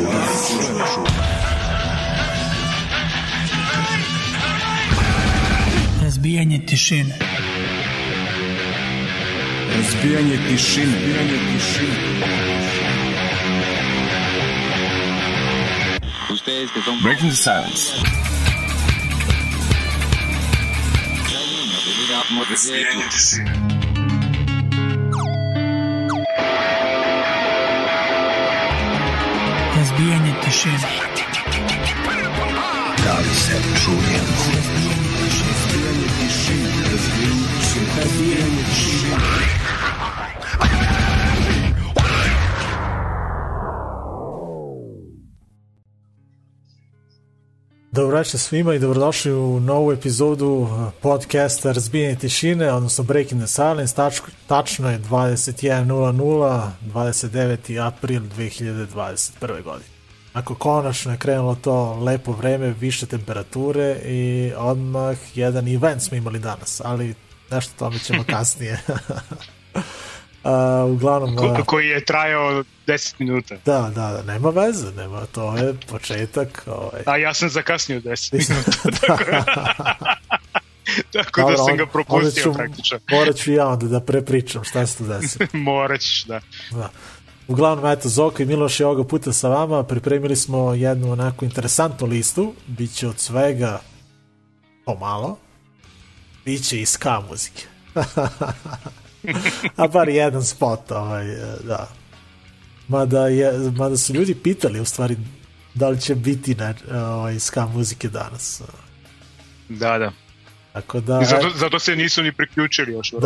li? Razbijanje tišine. Razbijanje tišine. Razbijanje tišine. Ustedes que son Breaking the silence. Razbijanje tišine. Tišine. Da li se čuje? Razbijanje tišine. Razbijanje tišine. Razbijanje tišine. Dobro večer svima i dobrodošli u novu epizodu uh, podcasta Razbijanje tišine, odnosno Breaking the Silence. Tač, tačno je 21.00, 29. april 2021. godine. Ako konačno je krenulo to lepo vreme, više temperature i odmah jedan event smo imali danas, ali nešto tome ćemo kasnije. Uh, uglavnom... Ko, koji je trajao 10 minuta. da, da, da, nema veze, nema, to je početak. Ovaj, A ja sam zakasnio 10 minuta. tako, tako da Dobro, sam on- ga onda propustio ću- praktično. Morat ću ja onda da prepričam šta se tu desilo. Morat ćeš, da. Da. Uglavnom, eto, Zoka i Miloš je ovoga puta sa vama. Pripremili smo jednu onako interesantnu listu. Biće od svega pomalo. Biće i ska muzike. A bar jedan spot, ovaj, da. Mada, je, mada su ljudi pitali, u stvari, da li će biti ne, ovaj, ska muzike danas. Da, da. Tako da... I zato, zato se nisu ni priključili još, ne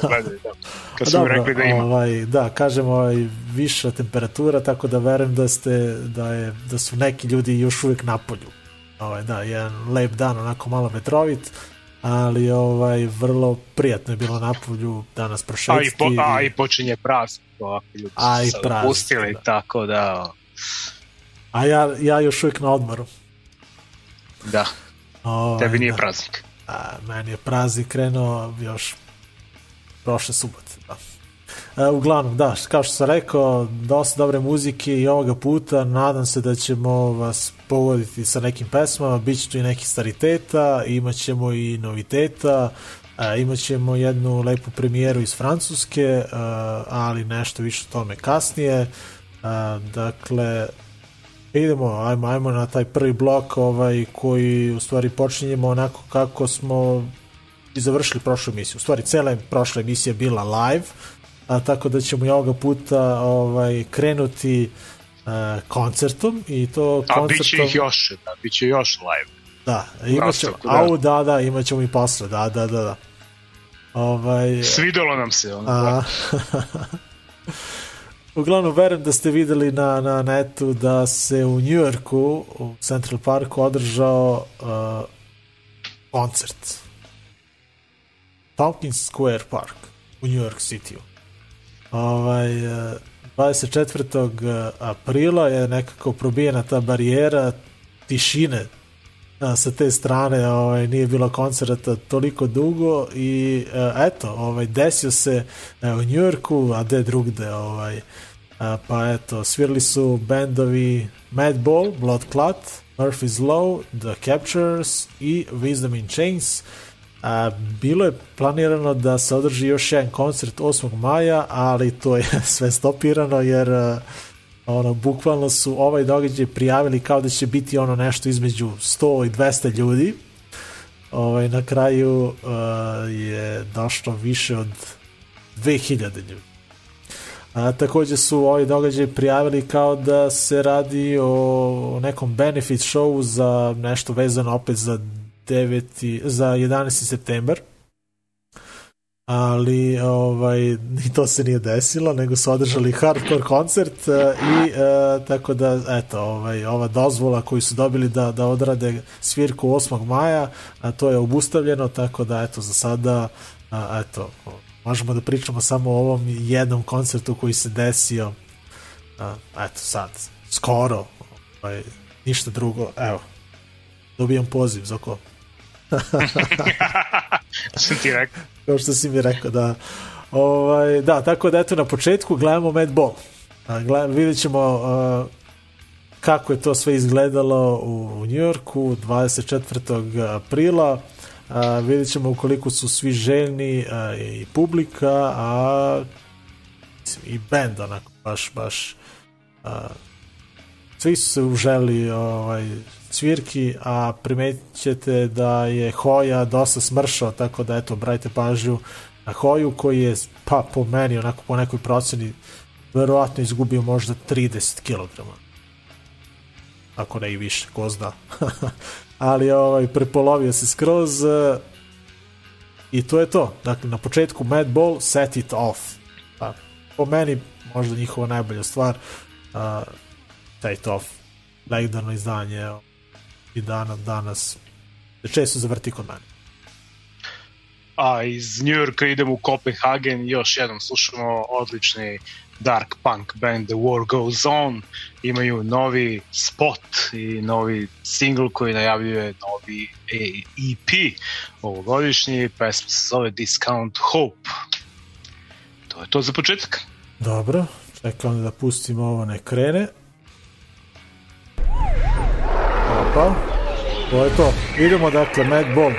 gledaju, da. Kad su mi Dobro, rekli da ima. Ovaj, da, kažem, ovaj, viša temperatura, tako da verujem da, ste, da, je, da su neki ljudi još uvijek na polju. Ovaj, da, jedan lep dan, onako malo vetrovit, ali ovaj, vrlo prijatno je bilo na polju danas A i, prošetiti. po, a i počinje praznik, ovako ljudi A, i su praznik, pustili, da. tako da, a ja, ja još uvijek na odmoru. da, Ovaj, tebi nije da. praznik. A, meni je praznik krenuo još prošle subote. Da. E, uglavnom, da, kao što sam rekao, dosta dobre muzike i ovoga puta nadam se da ćemo vas pogoditi sa nekim pesmama, bit će tu i nekih stariteta, imat ćemo i noviteta, e, imat ćemo jednu lepu premijeru iz Francuske, e, ali nešto više o tome kasnije. E, dakle, idemo, ajmo, ajmo na taj prvi blok ovaj, koji u stvari počinjemo onako kako smo i završili prošlu emisiju. U stvari, cela prošla emisija bila live, a, tako da ćemo i ovoga puta ovaj, krenuti a, koncertom i to A koncertom... bit će ih još, da, bit će još live. Da, imat ćemo, nastavku, da. au, da, da, imat ćemo i posle, da, da, da, da. Ovaj, Svidelo nam se, ono, a, da. Uglavnom, verujem da ste videli na, na netu da se u Njujorku, u Central Parku, održao uh, koncert. Tompkins Square Park u New York City. Ovaj, uh, 24. aprila je nekako probijena ta barijera tišine a, sa te strane ovaj, nije bilo koncerta toliko dugo i e, eto, ovaj, desio se e, u Njujorku, a gde drugde ovaj, a, pa eto, svirali su bendovi Madball, Blood Clot, Murphy's Law, The Captures i Wisdom in Chains a, bilo je planirano da se održi još jedan koncert 8. maja, ali to je sve stopirano jer a, ono, bukvalno su ovaj događaj prijavili kao da će biti ono nešto između 100 i 200 ljudi. Ovaj, na kraju uh, je došlo više od 2000 ljudi. A, takođe su ovaj događaj prijavili kao da se radi o nekom benefit show za nešto vezano opet za 9. za 11. septembar ali ovaj ni to se nije desilo nego su održali hardcore koncert e, i e, tako da eto ovaj ova dozvola koju su dobili da da odrade svirku 8. maja a to je obustavljeno tako da eto za sada a, eto možemo da pričamo samo o ovom jednom koncertu koji se desio a, eto sad skoro ovaj, ništa drugo evo dobijam poziv za ko sam ti rekao. kao što si mi rekao da ovaj, da, tako da eto na početku gledamo Mad Ball. A, gled, vidjet ćemo uh, kako je to sve izgledalo u, u Njujorku 24. aprila. A, vidjet ćemo ukoliko su svi željni a, i publika, a mislim, i band onako baš, baš a, svi su se uželi ovaj, svirki, a primetit da je Hoja dosta smršao, tako da eto, brajte pažnju na Hoju koji je, pa po meni, onako po nekoj proceni, verovatno izgubio možda 30 kg. Ako ne i više, ko zna. Ali ovaj, prepolovio se skroz i to je to. Dakle, na početku Mad Ball, set it off. Pa, po meni, možda njihova najbolja stvar, uh, set it off. Legendarno izdanje i danas, danas često zavrti kod mene. A iz New Yorka idemo u Kopenhagen, još jednom slušamo odlični dark punk band The War Goes On, imaju novi spot i novi single koji najavljuje novi EP ovogodišnji, pesma se zove Discount Hope. To je to za početak. Dobro, čekam da pustimo ovo ne krene. Opa, to je to. Idemo dakle, Mad Ball.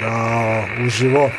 Ja, uživo.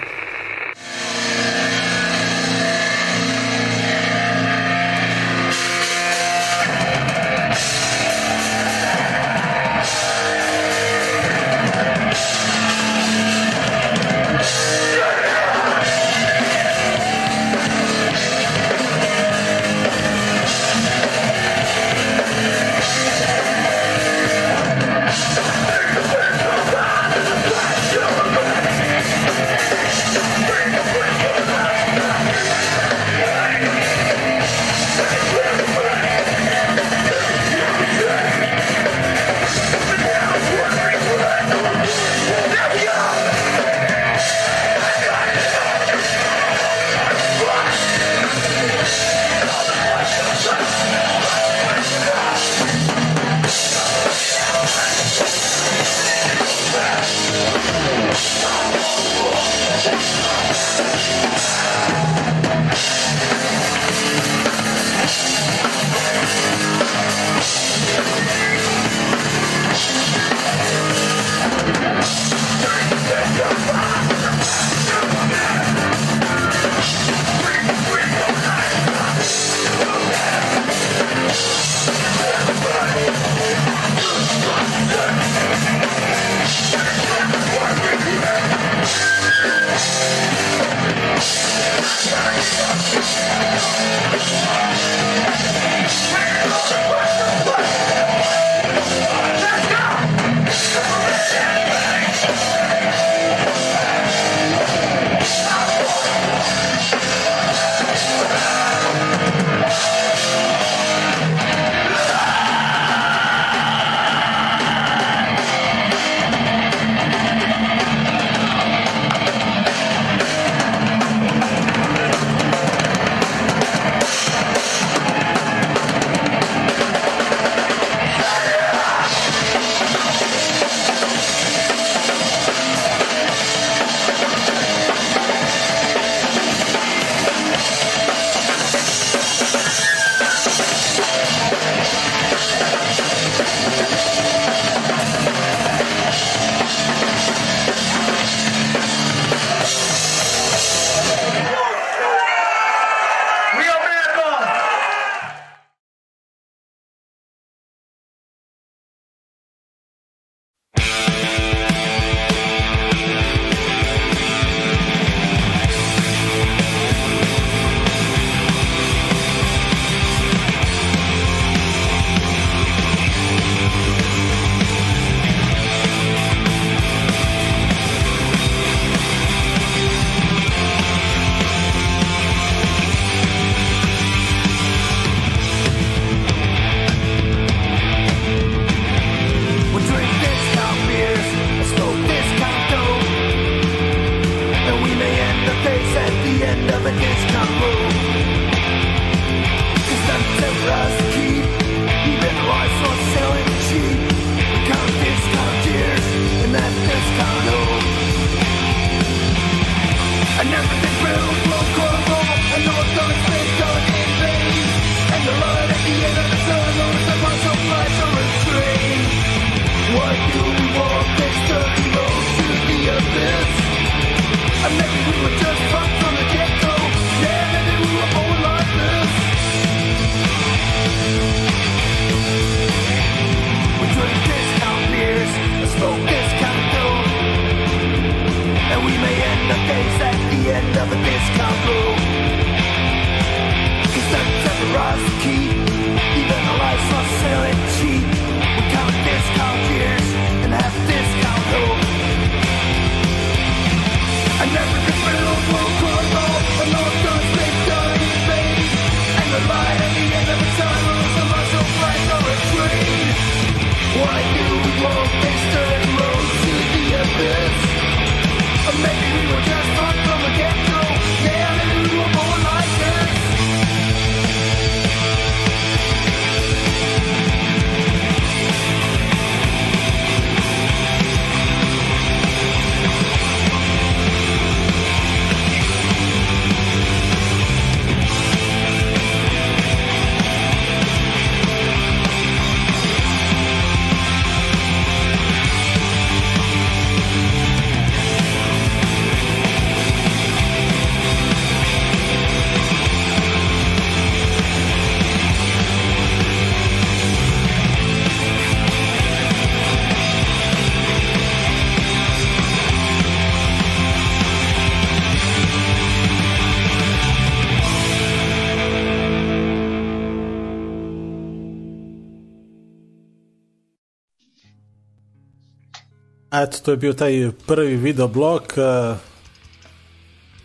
Eto, to je bio taj prvi video blog. Uh,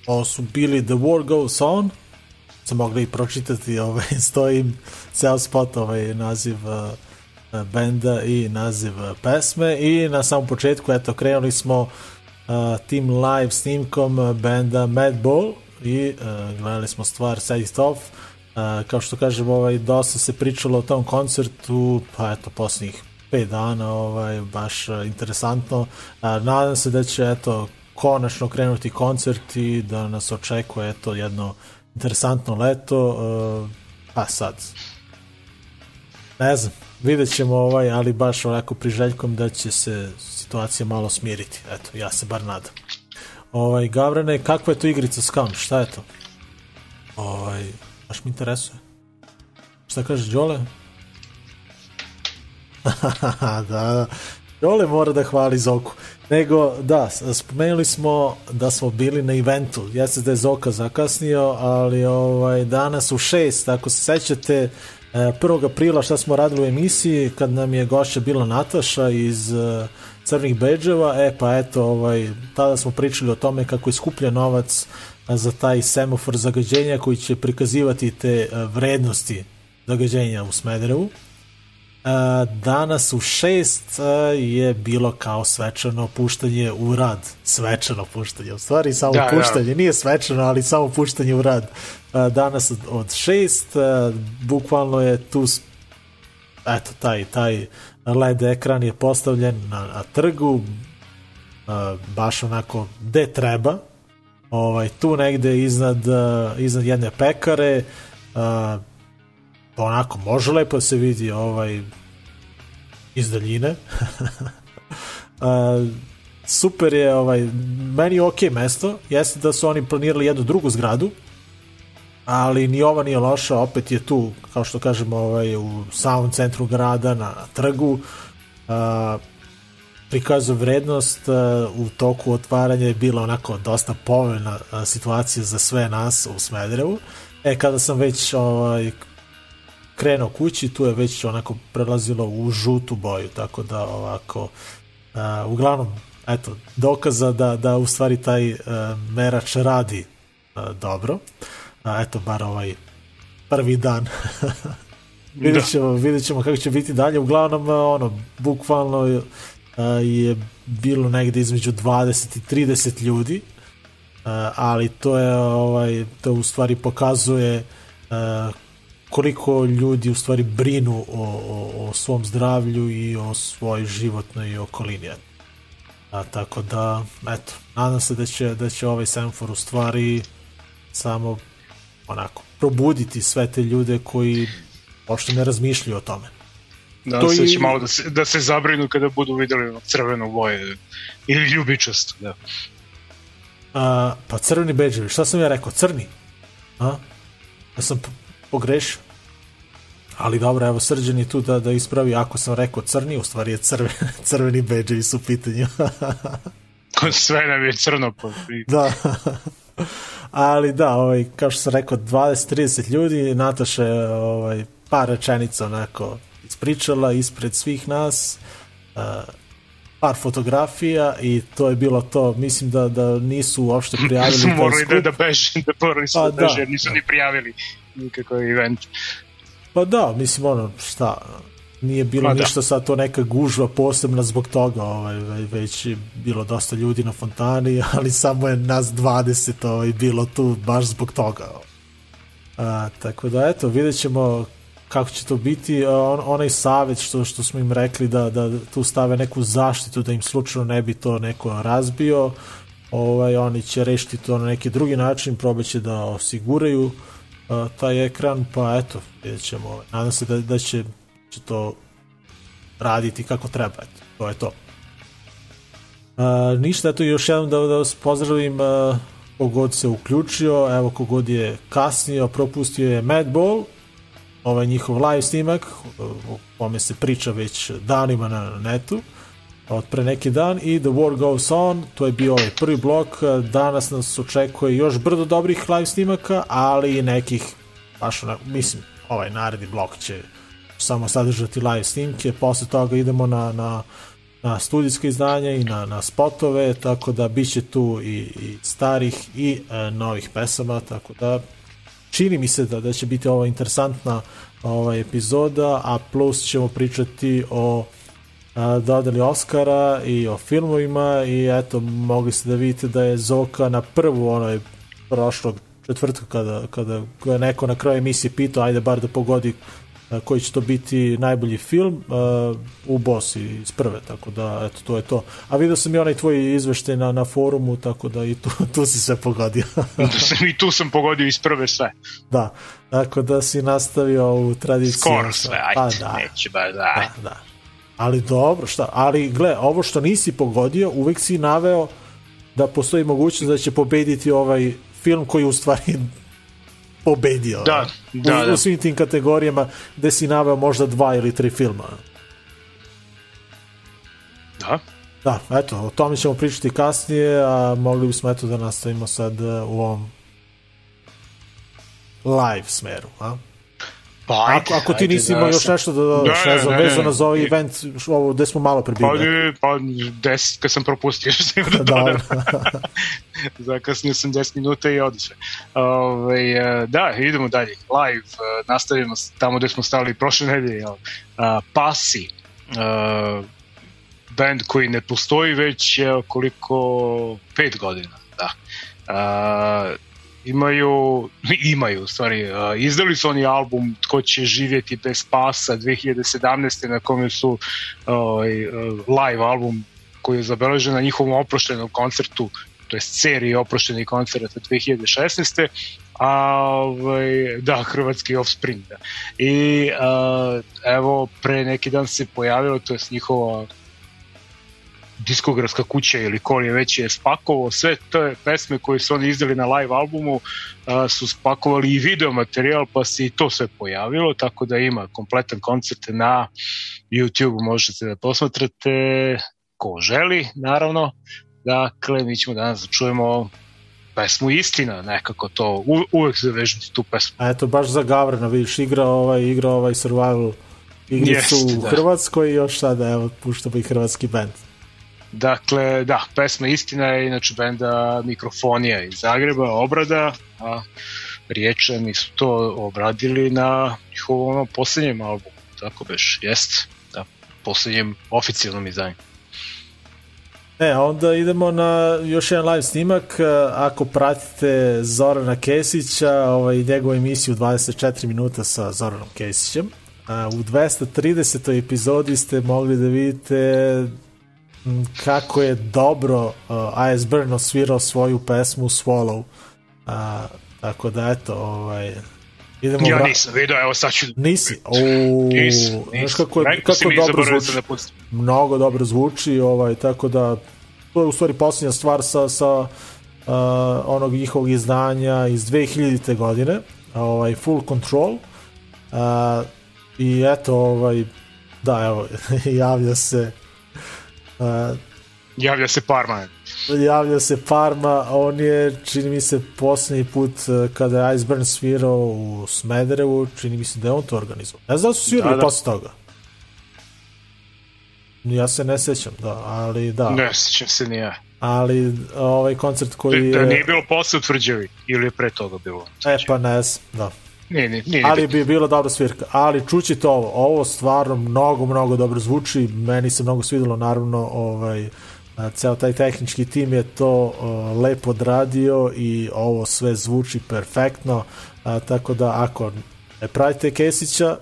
ovo su bili The War Goes On. Sam mogli i pročitati, ovaj, stojim ceo spot, ovaj, naziv uh, benda i naziv uh, pesme. I na samom početku, eto, krenuli smo uh, tim live snimkom benda Madball i uh, gledali smo stvar It Off. Uh, kao što kažem, ovaj, dosta se pričalo o tom koncertu, pa eto, posljednjih 5 dana, ovaj, baš uh, interesantno. Uh, nadam se da će, eto, konačno krenuti koncert i da nas očekuje, eto, jedno interesantno leto. Uh, a sad, ne znam, vidjet ćemo ovaj, ali baš onako priželjkom da će se situacija malo smiriti. Eto, ja se bar nadam. Ovaj, Gavrane, kakva je to igrica Scam? Šta je to? Ovaj, baš mi interesuje. Šta kaže Đole? da, da. Đole mora da hvali Zoku. Nego, da, spomenuli smo da smo bili na eventu. Jeste da je Zoka zakasnio, ali ovaj, danas u šest, ako se sećate, 1. aprila šta smo radili u emisiji, kad nam je gošća bila Nataša iz uh, Crnih beđeva, e pa eto, ovaj, tada smo pričali o tome kako je skuplja novac za taj semafor zagađenja koji će prikazivati te vrednosti zagađenja u Smederevu. Uh, danas u šest uh, je bilo kao svečano puštanje u rad. Svečano puštanje, u stvari samo Da, da. puštanje, nije svečano, ali samo puštanje u rad. Uh, danas od, šest, bukvalno je tu eto, taj, taj LED ekran je postavljen na, na trgu, baš onako gde treba, ovaj, tu negde iznad, iznad jedne pekare, uh, onako može lepo da se vidi ovaj iz daljine. uh, super je ovaj meni je okej mesto jeste da su oni planirali jednu drugu zgradu ali ni ova nije loša opet je tu kao što kažemo ovaj u samom centru grada na trgu uh, prikazuje vrednost uh, u toku otvaranja je bila onako dosta povoljna uh, situacija za sve nas u Smederevu e kada sam već ovaj krenuo kući, tu je već onako prelazilo u žutu boju, tako da ovako, uh, uglavnom, eto, dokaza da, da u stvari taj uh, merač radi uh, dobro. Uh, eto, bar ovaj prvi dan. vidjet, ćemo, vidjet ćemo kako će biti dalje. Uglavnom, uh, ono, bukvalno je bilo negde između 20 i 30 ljudi, ali to je, ovaj, to u stvari pokazuje koliko ljudi u stvari brinu o, o, o svom zdravlju i o svojoj životnoj okolini. A, tako da, eto, nadam se da će, da će ovaj semafor u stvari samo onako probuditi sve te ljude koji uopšte ne razmišljaju o tome. Da, To se i- će malo da se, da se zabrinu kada budu videli crveno boje ili ljubičasto. Da. A, pa crveni beđevi, šta sam ja rekao? Crni? A? Ja sam pogrešio. Ali dobro, evo Srđan je tu da, da ispravi, ako sam rekao crni, u stvari je crveni, crveni beđevi su u pitanju. Sve nam je crno. I- da. Ali da, ovaj, kao što sam rekao, 20-30 ljudi, Nataša je ovaj, par rečenica onako ispričala ispred svih nas, uh, par fotografija i to je bilo to. Mislim da, da nisu uopšte prijavili su taj morali da, da beže, da morali su Pa da beže, da, jer nisu da. ni prijavili nikakav event. Pa da, mislim ono, šta, nije bilo Pa da. ništa sad to neka gužva posebna zbog toga, ovaj, ve- već je bilo dosta ljudi na fontani, ali samo je nas 20 ovaj, bilo tu baš zbog toga. A, tako da eto, vidjet ćemo kako će to biti. A, On, onaj savjet što, što smo im rekli da, da tu stave neku zaštitu da im slučajno ne bi to neko razbio, ovaj, oni će rešiti to na neki drugi način, probaće da osiguraju taj ekran, pa eto, vidjet ćemo. Ovaj. Nadam se da, da će, će to raditi kako treba, eto, to je to. A, ništa, eto još jednom da, da vas pozdravim a, kogod se uključio, evo kogod je kasnio, propustio je Madball, ovaj njihov live snimak, o kome se priča već danima na netu, od pre neki dan i The War Goes On, to je bio ovaj prvi blok, danas nas očekuje još brdo dobrih live snimaka, ali i nekih, baš ona, mislim, ovaj naredni blok će samo sadržati live snimke, posle toga idemo na, na, na studijsko izdanje i na, na spotove, tako da bit će tu i, i starih i e, novih pesama, tako da čini mi se da, da će biti ovo interesantna ovaj epizoda, a plus ćemo pričati o dodali Oscara i o filmovima i eto, mogli ste da vidite da je Zoka na prvu onoj prošlog četvrtka kada, kada je neko na kraju emisije pitao, ajde bar da pogodi koji će to biti najbolji film uh, u boss iz prve, tako da eto, to je to. A vidio sam i onaj tvoj izveštaj na, na forumu, tako da i tu, tu si sve pogodio. I tu sam pogodio iz prve sve. da, tako da si nastavio ovu tradiciju. Skoro sve, ajde, Pa da, neće baš da, ajde. da, da. Ali dobro, šta? Ali gle, ovo što nisi pogodio, uvek si naveo da postoji mogućnost da će pobediti ovaj film koji u stvari pobedio. Da, u, da, da. u svim tim kategorijama gde si naveo možda dva ili tri filma. Da. Da, eto, o tome ćemo pričati kasnije, a mogli bismo eto da nastavimo sad e, u ovom live smeru, a? Pa ajde, Ako, ako ti ajde, nisi da imao još nešto da dodaš, Ne, ne znam, ne, vezano za ovaj event, ovo gde smo malo prebili. pa deset, kad sam propustio što sam da Dobro. dodam. Zakasnio sam 10 minuta i odiše. Ove, e, da, idemo dalje. Live, e, nastavimo tamo gde smo stali prošle nedelje. jel? Pasi, e, band koji ne postoji već koliko, pet godina. Da. A, imaju, imaju stvari, izdali su oni album Tko će živjeti bez pasa 2017. na kome su ovaj, live album koji je zabeležen na njihovom oproštenom koncertu, to je seriji oproštenih koncerta 2016. A, ovaj, da, hrvatski Offspring, da. I a, evo, pre neki dan se pojavilo, to je njihova diskografska kuća ili ko li je već je spakovao sve te pesme koje su oni izdali na live albumu a, su spakovali i video materijal pa se i to sve pojavilo tako da ima kompletan koncert na YouTube možete da posmatrate ko želi naravno dakle mi ćemo danas da čujemo pesmu Istina nekako to u, uvek se vežiti tu pesmu A eto, baš za Gavrana, vidiš, igra ovaj, igra ovaj survival igricu Jeste, u da. Hrvatskoj i još sada, evo, puštamo i hrvatski band. Dakle, da, pesma Istina je inače benda Mikrofonija iz Zagreba, obrada, a Riječani su to obradili na njihovom poslednjem albumu, tako beš, jest, da, poslednjem oficijalnom izdanju. E, onda idemo na još jedan live snimak. E, Ako pratite Zorana Kesića, ovaj, njegovu emisiju 24 minuta sa Zoranom Kesićem, a, u 230. epizodi ste mogli da vidite kako je dobro uh, AS Burn osvirao svoju pesmu Swallow. A, tako da, eto, ovaj, idemo... Ja nisam vidio, evo sad ću... Nisi? Znaš nisam. kako, je, kako dobro zvuči da pustim. mnogo dobro zvuči, ovaj, tako da to je u stvari posljednja stvar sa, sa uh, onog njihovog izdanja iz 2000. godine, ovaj, Full Control. Uh, I eto, ovaj, da, evo, javlja se uh, Javlja se Parma. javlja se Parma, on je, čini mi se, posljednji put eh, kada je Iceburn svirao u Smederevu, čini mi se da je on to organizovao. Ne znam da su svirali Da, da. posle toga. Ja se ne sećam, da, ali da. Ne sjećam se ni ja. Ali ovaj koncert koji Da je... nije bilo posle u tvrđavi ili je pre toga bilo. E pa ne znam, da. Nije, nije, nije Ali bi bilo dobro svirka. Ali čućite ovo, ovo stvarno mnogo, mnogo dobro zvuči. Meni se mnogo svidelo, naravno, ovaj, ceo taj tehnički tim je to a, lepo odradio i ovo sve zvuči perfektno. A, tako da, ako ne pratite Kesića,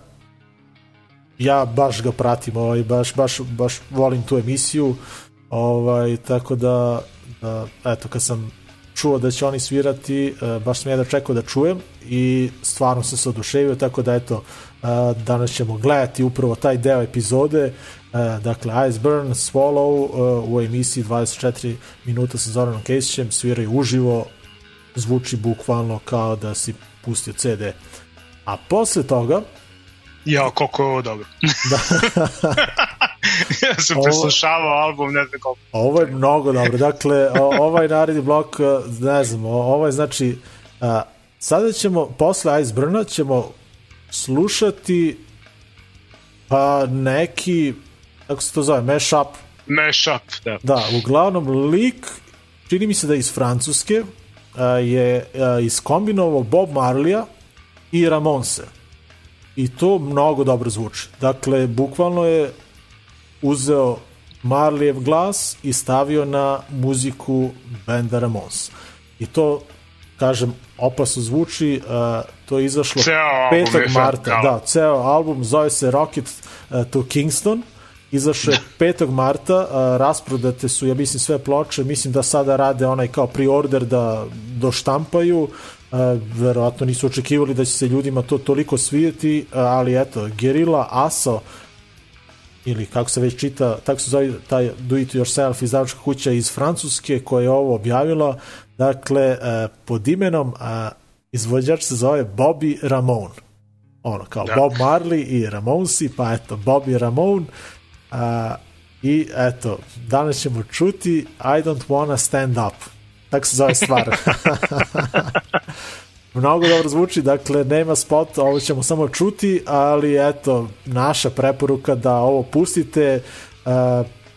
ja baš ga pratim, ovaj, baš, baš, baš volim tu emisiju, ovaj, tako da, da, eto, kad sam čuo da će oni svirati, e, baš sam jedno čekao da čujem i stvarno sam se oduševio, tako da eto, e, danas ćemo gledati upravo taj deo epizode, e, dakle Iceburn, Swallow u emisiji 24 minuta sa Zoranom Kesićem, sviraju uživo, zvuči bukvalno kao da si pustio CD. A posle toga, Ja, koliko je ovo dobro. ja sam Ovo- preslušavao album, ne znam koliko. Ovo je mnogo dobro. Dakle, ovaj naredni blok, e, ne znam, ovo je znači, a, sada ćemo, posle Iceburna ćemo slušati pa neki, kako se to zove, mashup. Mashup, da. Da, uglavnom lik, čini mi se da je iz Francuske, a, je a, iskombinovao Bob Marlija i Ramonse. I to mnogo dobro zvuči. Dakle, bukvalno je uzeo Marlijev glas i stavio na muziku benda Ramones. I to, kažem, opasno zvuči, uh, to je izašlo Ceo album 5. je marta. Da, ceo album zove se Rocket uh, to Kingston. Izašao je 5. marta, uh, rasprodate su, ja mislim, sve ploče, mislim da sada rade onaj kao pre-order da doštampaju, uh, verovatno nisu očekivali da će se ljudima to toliko svijeti, uh, ali eto, Gerilla Aso, ili kako se već čita, tako se zove taj do it yourself izdavačka kuća iz Francuske koja je ovo objavila, dakle, e, pod imenom a, izvođač se zove Bobby Ramone. Ono, kao Da. Bob Marley i Ramonesi, pa eto, Bobby Ramone. A, I eto, danas ćemo čuti I don't wanna stand up. Tako se zove stvar. Mnogo dobro zvuči, dakle nema spot, ovo ćemo samo čuti, ali eto, naša preporuka da ovo pustite, uh,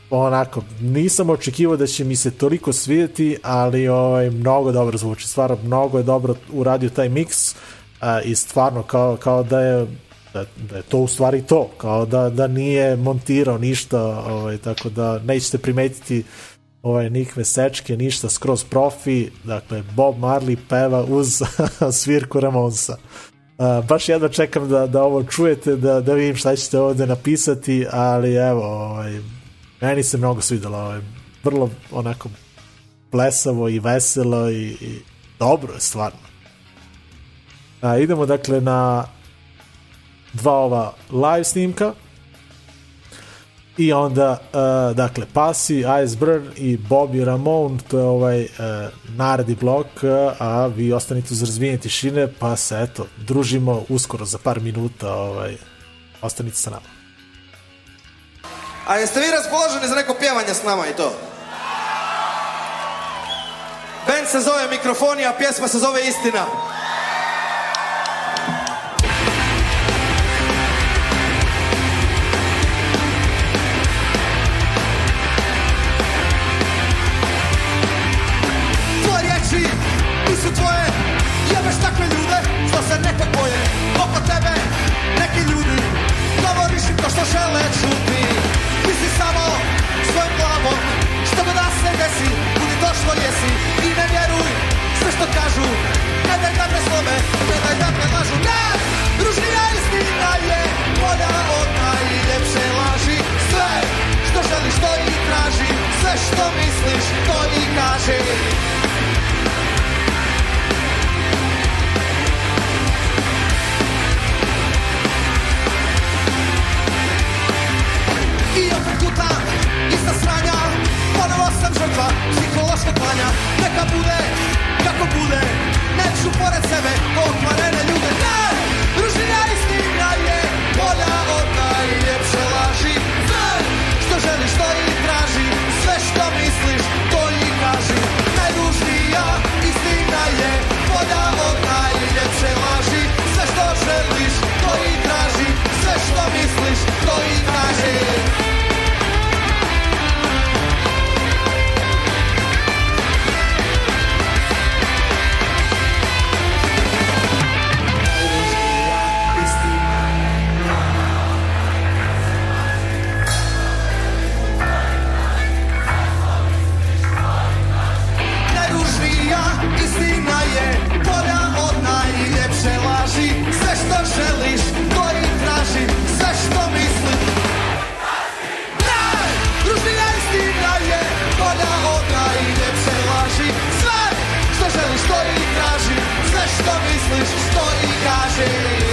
onako, nisam očekivao da će mi se toliko svidjeti, ali ovaj, mnogo dobro zvuči, stvarno mnogo je dobro uradio taj miks uh, i stvarno kao, kao da je da, da je to u stvari to, kao da, da nije montirao ništa, ovaj, tako da nećete primetiti ovaj, nikve sečke, ništa skroz profi, dakle Bob Marley peva uz svirku Ramonsa. Uh, baš jedva čekam da, da ovo čujete, da, da vidim šta ćete ovde napisati, ali evo, ovaj, meni se mnogo svidelo, ovaj, vrlo onako plesavo i veselo i, i dobro je stvarno. A, idemo dakle na dva ova live snimka i onda uh, dakle Pasi, Iceburn i Bobby Ramone to je ovaj uh, naredi blok uh, a vi ostanite uz razvijenje tišine pa se eto družimo uskoro za par minuta ovaj, ostanite sa nama A jeste vi raspoloženi za neko pjevanje s nama i to? Band se zove Mikrofoni, a pjesma se zove Istina. Što misliš to i kaži. I opet kutam, ista sranja Ponovo sam žrtva psihološkog klanja. Neka bude, kako bude Neću pored sebe pokvarene ljude. Ne, ružnija istina je Bolja od najljepše laži. Sve što želiš to i traži šta misliš, to i kaži. Najružnija istina je i kaži I stand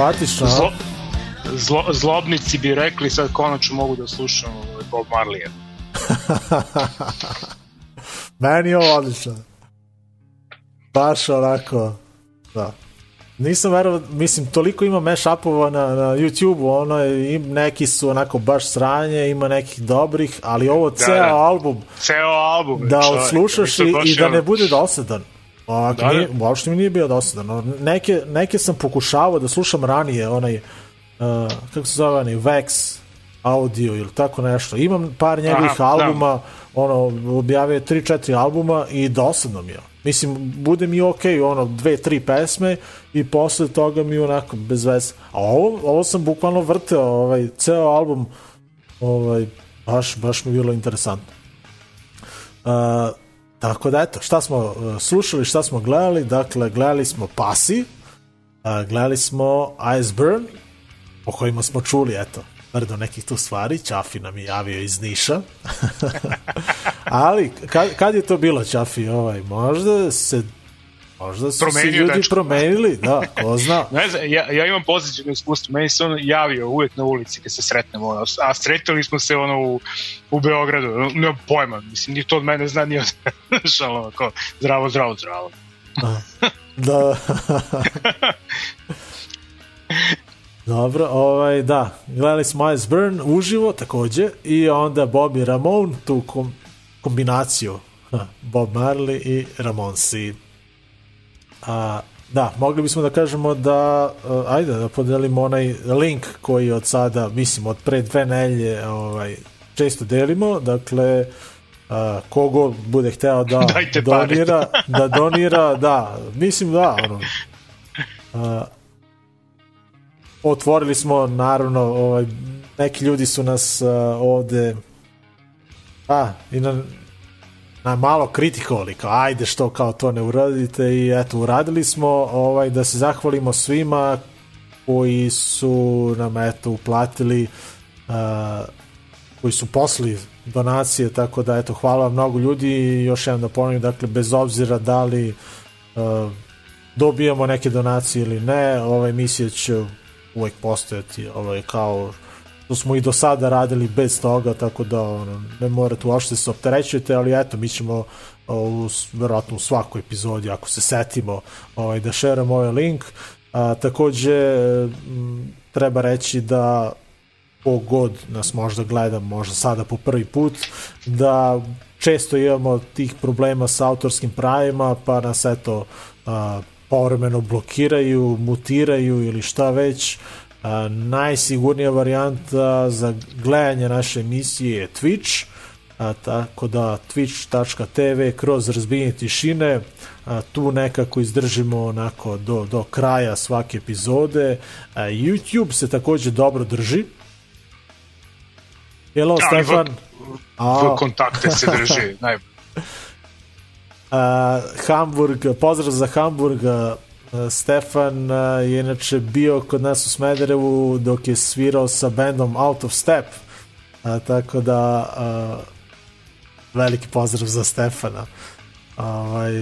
Simpatično. Zlo, zlo, zlobnici bi rekli sad konačno mogu da slušam ovaj Bob Marley. Meni je ovo odlično. Baš onako, da. Nisam verovao, mislim, toliko ima mash-upova na, na YouTube-u, ono, im, neki su onako baš sranje, ima nekih dobrih, ali ovo ceo da. album, Ceo album. da odslušaš i, i da ne bude dosadan. Ovako, Da, da. nije, uopšte mi nije bio dosadan. Neke, neke sam pokušavao da slušam ranije, onaj, uh, kako se zove, onaj Vex audio ili tako nešto. Imam par njegovih Aha, da. albuma, ono, objavio je 3-4 albuma i dosadno mi je. Mislim, bude mi okej, ono, dve, tri pesme i posle toga mi onako bez veze. A ovo, ovo sam bukvalno vrteo, ovaj, ceo album, ovaj, baš, baš mi je bilo interesantno. Uh, tako da eto, šta smo uh, slušali, šta smo gledali, dakle gledali smo Pasi, uh, gledali smo Iceburn, o kojima smo čuli, eto, brdo nekih tu stvari, Čafi nam je javio iz Niša. Ali, kad, kad je to bilo, Čafi, ovaj, možda se možda su se ljudi dečko. promenili, da, ko zna. Ne znam, ja, ja imam pozitivno iskustvo. Meni se on javio uvek na ulici kad se sretnemo. Ono, a sretali smo se ono u, u Beogradu. Nemam pojma. Mislim, ni to od mene zna, ni od... Ono, ako, zdravo, zdravo, zdravo. Da. Dobro, ovaj, da, gledali smo Iceburn uživo takođe i onda Bobby Ramone, tu kom, kombinaciju Bob Marley i Ramonsi. A, da, mogli bismo da kažemo da, uh, ajde da podelimo onaj link koji od sada, mislim, od pre dve nelje ovaj, često delimo, dakle, uh, kogo bude hteo da Dajte donira, da donira, da, mislim da, ono, uh, otvorili smo naravno ovaj, neki ljudi su nas uh, ovde a, i na, na malo kritikovali kao ajde što kao to ne uradite i eto uradili smo ovaj da se zahvalimo svima koji su nam eto uplatili uh, koji su posli donacije tako da eto hvala vam mnogo ljudi i još jednom da ponovim dakle bez obzira da li uh, dobijamo neke donacije ili ne ova emisija će uvek postojati ovaj, kao što smo i do sada radili bez toga, tako da ono, ne morate uopšte se opterećujete, ali eto, mi ćemo u, verovatno u svakoj epizodi, ako se setimo, ovaj, da šeramo ovaj link. A, takođe, treba reći da kogod nas možda gleda, možda sada po prvi put, da često imamo tih problema sa autorskim pravima, pa nas eto a, povremeno blokiraju, mutiraju ili šta već. Najsigurnija varijanta za gledanje naše emisije je Twitch, a, tako da twitch.tv kroz razbijenje tišine a, tu nekako izdržimo onako do, do kraja svake epizode. A, YouTube se takođe dobro drži. Jelo, Ali Stefan? V kontakte se drži. Naj, Uh, Hamburg, pozdrav za Hamburg, Stefan uh, je inače bio kod nas u Smederevu dok je svirao sa bandom Out of Step, uh, tako da uh, veliki pozdrav za Stefana. Ovaj,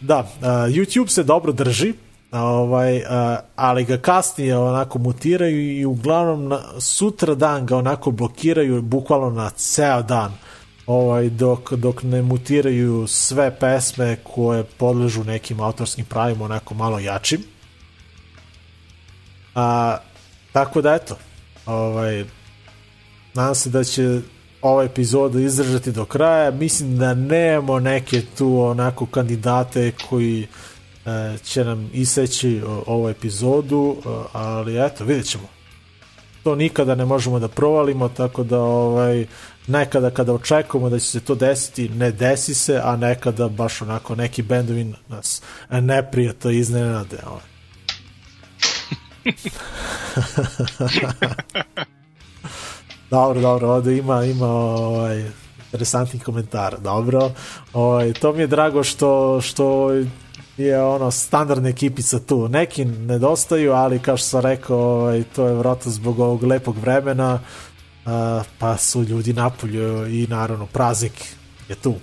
da, uh, YouTube se dobro drži, ovaj, ali ga kasnije onako mutiraju i uglavnom na, sutra dan ga onako blokiraju bukvalno na ceo dan ovaj, dok, dok ne mutiraju sve pesme koje podležu nekim autorskim pravima onako malo jačim. A, tako da eto, ovaj, nadam se da će ova epizoda izdržati do kraja. Mislim da nemamo neke tu onako kandidate koji e, će nam iseći ovu epizodu, e, ali eto, vidjet ćemo. To nikada ne možemo da provalimo, tako da ovaj, nekada kada očekujemo da će se to desiti, ne desi se, a nekada baš onako neki bendovi nas neprijatno iznenade. Ovaj. dobro, dobro, ovde ima, ima ovaj, interesantnih komentara. Dobro, ovaj, to mi je drago što, što je ono standardna ekipica tu. Neki nedostaju, ali kao što sam rekao, ovaj, to je vjerojatno zbog ovog lepog vremena, uh, pa su ljudi napolju i naravno praznik je tu.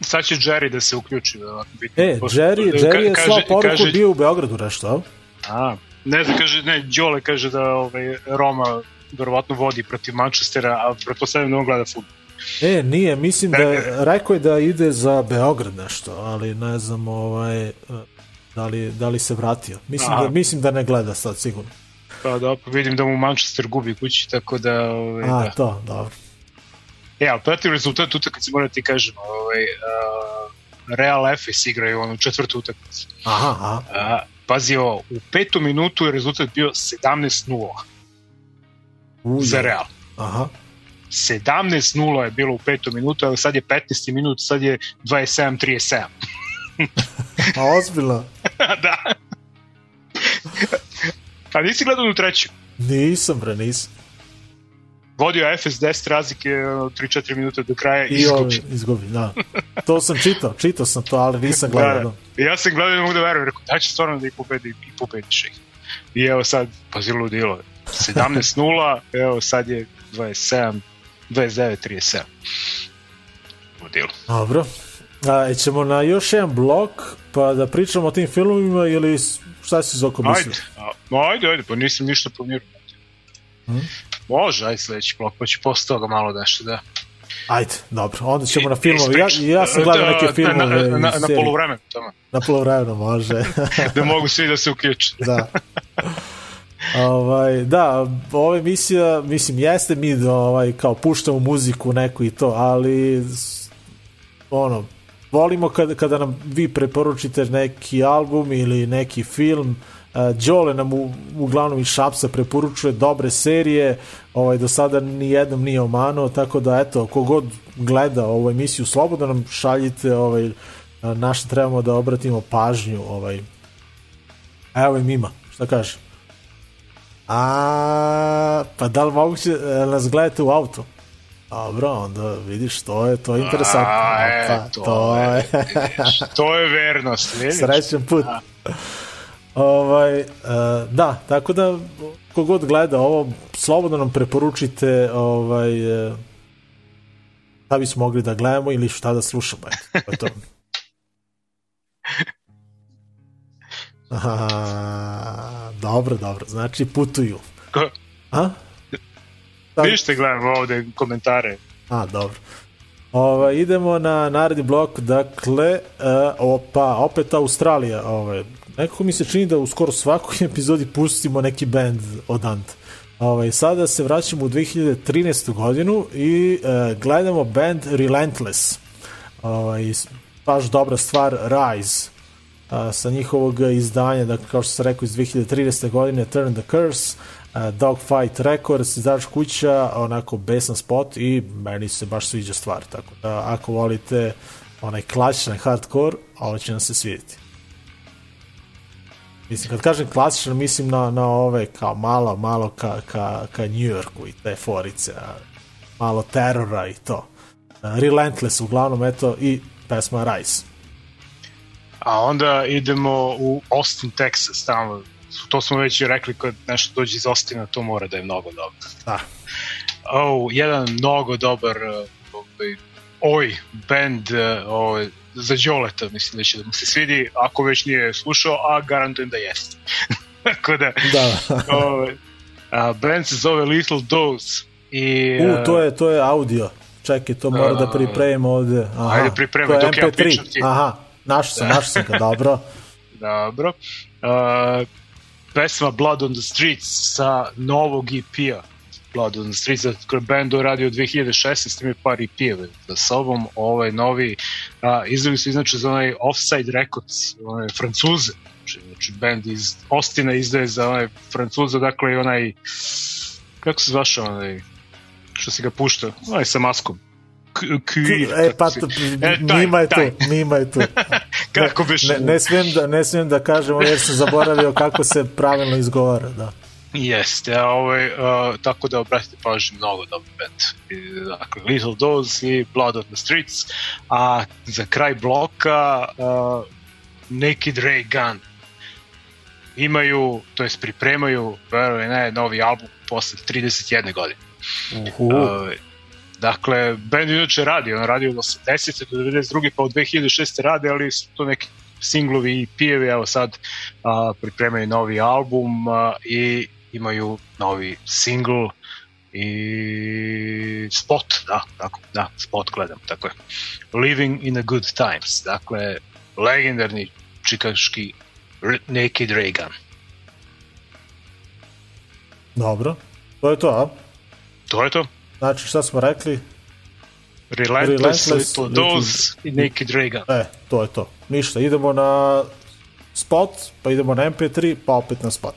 sad će Jerry da se uključi. verovatno, biti. E, Pošto- Jerry, ka- Jerry je slao poruku kaže- bio u Beogradu nešto? A, ne znam, kaže, ne, Đole kaže da ovaj, Roma verovatno vodi protiv Manchestera, a pretpostavljam da on gleda futbol. E, nije, mislim da Ne, rekao je da ide za Beograd nešto, ali ne znam ovaj, da, li, da li se vratio. Mislim Aha. da, mislim da ne gleda sad sigurno. Pa da, pa vidim da mu Manchester gubi kući, tako da... Ovaj, A, da. to, dobro. E, ali pratim rezultat utakmice, moram ti kažem, ovaj, uh, Real Efes igraju onu četvrtu utakmicu. Aha, aha. A, pazi ovo, u petom minutu je rezultat bio 17-0 Uje. za Real. Aha. 17-0 je bilo u petom minutu, ali sad je 15. minut, sad je 27-37. A ozbiljno? da. A nisi gledao u treću? Nisam, bre, nisam. Vodio je FS 10 razlike ono, 3-4 minuta do kraja i I on izgubi. izgubi, da. To sam čitao, čitao sam to, ali nisam Da, gledao. da. Da. I ja sam gledao i mogu da verujem, rekao, da će stvarno da ih pobedi i pobediš ih. I evo sad, pazi ludilo, 17-0, evo sad je 27, 29-37. Ludilo. Dobro. A, ćemo na još jedan blok, pa da pričamo o tim filmovima ili šta si Zoko mislio? Ajde, a, ajde, ajde, pa nisam ništa planirao. Može, ajde sledeći blok, pa ću posle toga malo nešto da... Ajde, dobro. Onda ćemo na filmove. Ja, ja sam gledao Da, neke filmove Na, na, i na, na polovremenu, tamo. Na polovremenu, može. Da mogu svi da se uključe. da. Ovaj, da, ova emisija, mislim, jeste mi da ovaj, kao puštamo muziku neku i to, ali ono, volimo kada, kada nam vi preporučite neki album ili neki film, Uh, Đole nam u, uglavnom iz Šapsa preporučuje dobre serije, ovaj, do sada ni jednom nije omano, tako da eto, kogod gleda ovu emisiju, slobodno nam šaljite ovaj, na što trebamo da obratimo pažnju. Ovaj. Evo im ima, šta kaže? A, pa da li moguće e, nas gledate u auto? Dobro, onda vidiš, to je, to je interesantno. A, e, pa, to, to je, vidiš, to je vernost, vidiš? srećan put. Ovaj, uh, da, tako da kogod gleda ovo, slobodno nam preporučite ovaj, uh, šta bismo mogli da gledamo ili šta da slušamo. Eto, to. Aha, dobro, dobro. Znači putuju. Ko- A? Da. Ništa gledam ovde komentare. A, dobro. Ova, idemo na naredni blok, dakle, uh, opa, opet Australija. Ovaj. Nekako mi se čini da u skoro svakoj epizodi pustimo neki band od Ant. Ovaj, sada se vraćamo u 2013. godinu i uh, gledamo band Relentless. Ovaj, baš dobra stvar, Rise. A, sa njihovog izdanja, dakle, kao što sam rekao, iz 2013. godine, Turn the Curse, a, Dogfight Records, izdavač kuća, onako besan spot i meni se baš sviđa stvar, tako da ako volite onaj klasičan hardcore, ovo će nam se svidjeti. Mislim, kad kažem klasičan, mislim na, na ove kao malo, malo ka, ka, ka New Yorku i te forice, a, malo terora i to. Relentless uglavnom, eto, i pesma Rise. A onda idemo u Austin, Texas, tamo. To smo već i rekli, kad nešto dođe iz Austina, to mora da je mnogo dobro. Da. Oh, jedan mnogo dobar ovaj, oj, band uh, ovaj, za Đoleta, mislim da će da mu se svidi, ako već nije slušao, a garantujem da jeste. Tako da, Da. ovaj, a, band se zove Little Dose. I, U, uh, to je, to je audio. Čekaj, to mora da pripremimo ovde. Aha, Ajde, je dok ja MP3. pričam ti. Aha, našao sam, našao sam ga, dobro. Dobro. Uh, pesma Blood on the Streets sa novog EP-a. Blood on the Streets, koji band radio 2016, ima par EP-eve sa sobom. Ovaj novi, uh, izdali su inače za onaj Offside Records, onaj Francuze. Znači, znači band iz Ostina izdaje za onaj Francuza, dakle i onaj kako se zvaše onaj što si ga pušta, onaj sa maskom. K, k, E, pa to, E, taj, Mima je tu. Mima je tu. Kako biš? Ne, ne, smijem da, ne smijem da kažem, jer sam zaboravio kako se pravilno izgovara, da. Jeste, a ovaj, uh, tako da obratite pažnju mnogo dobar band. Dakle, Little Dose i Blood on the Streets, a za kraj bloka uh, Naked Ray Gun imaju, to jest pripremaju, verujem ne, novi album posle 31 godine. Uhu. Uh, dakle, band inače radi, on radi od 80. do 92. pa od 2006. radi, ali su to neki singlovi i pijevi, evo sad a, pripremaju novi album a, i imaju novi single i spot, da, tako, da, spot gledam, tako je. Living in a good times, dakle, legendarni čikaški Naked Reagan. Dobro. To je to, a? To je to. Znači, šta smo rekli? Relentless, Relentless, Little Dose i Naked Reagan. E, to je to. Ništa, idemo na spot, pa idemo na MP3, pa opet na spot.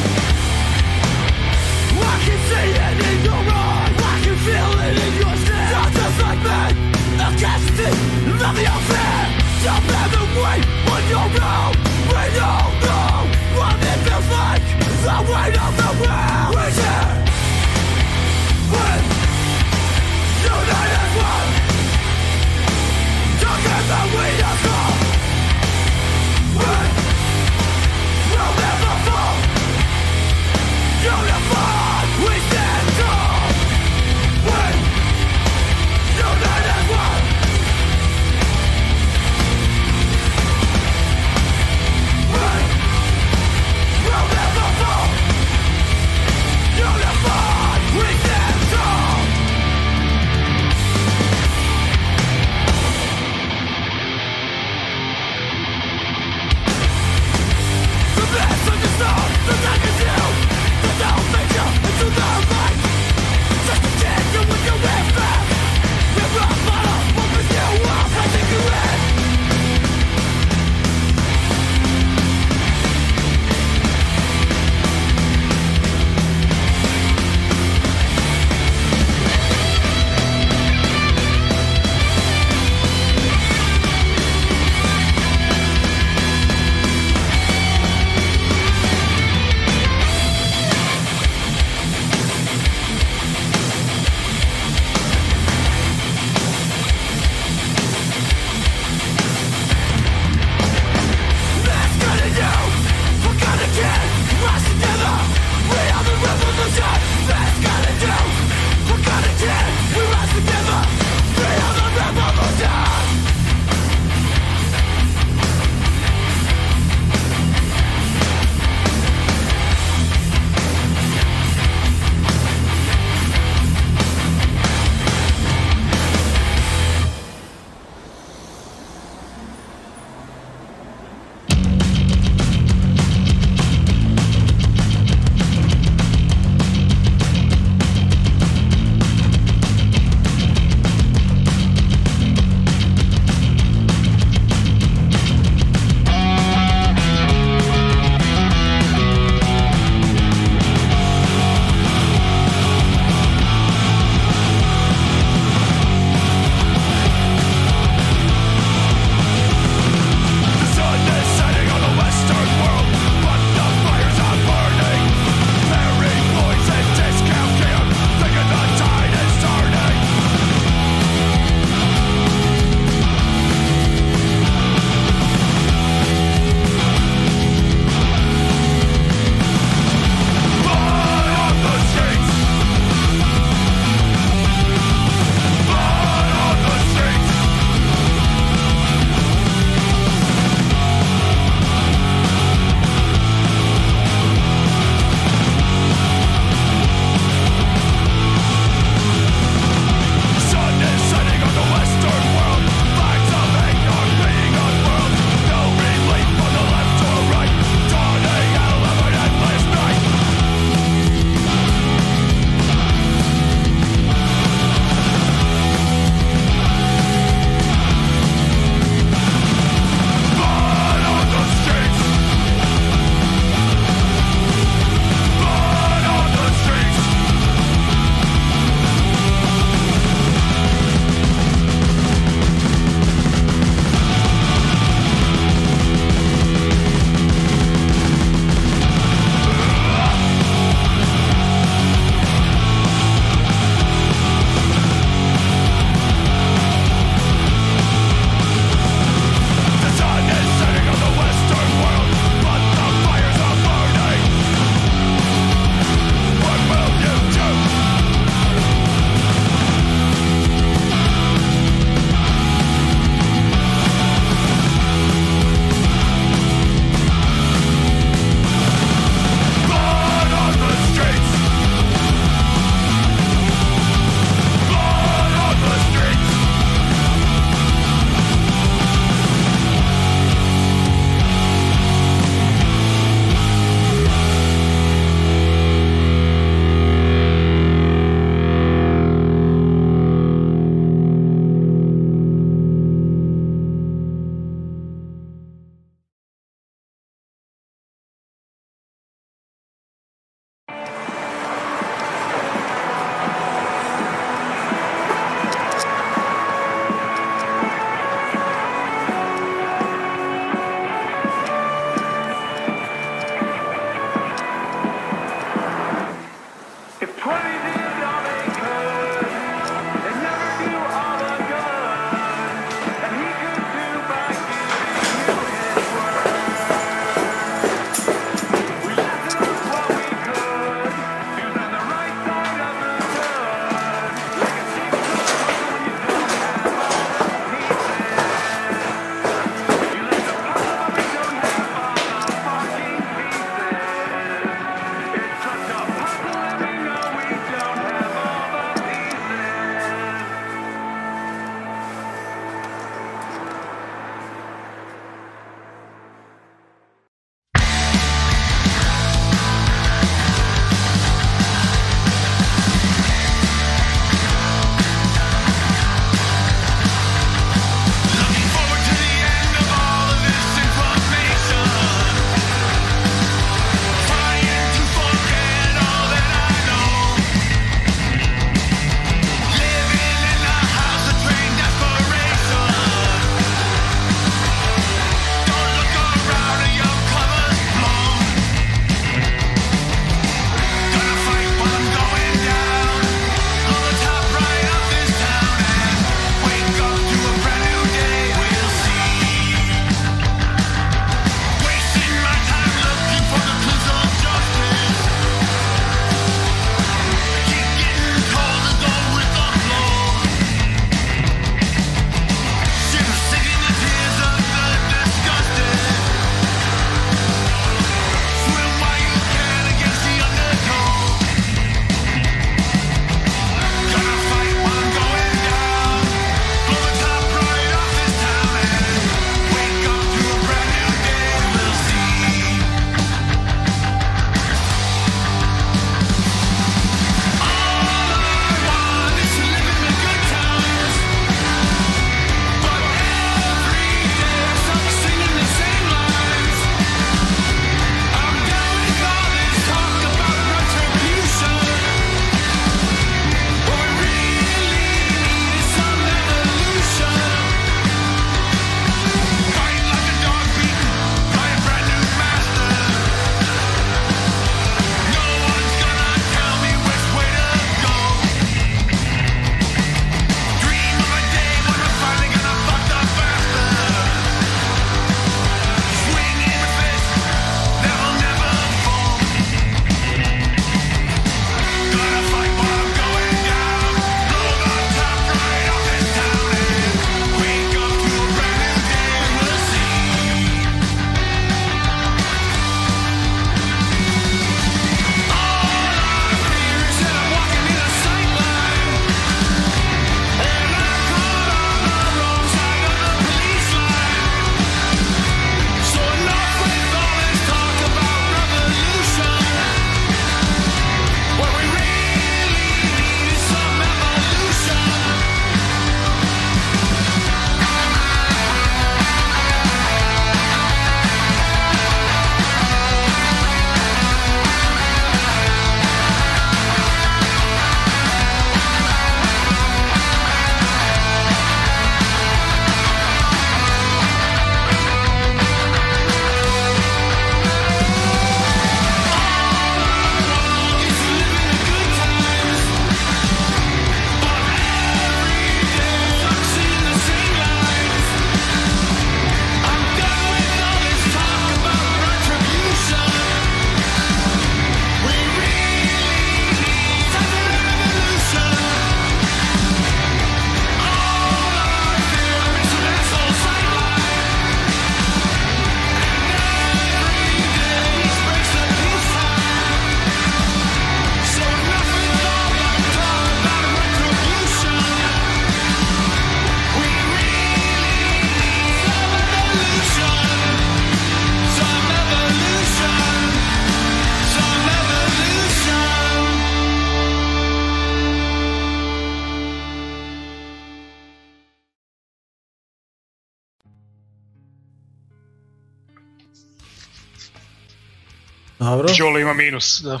Dobro. Đole ima minus, da.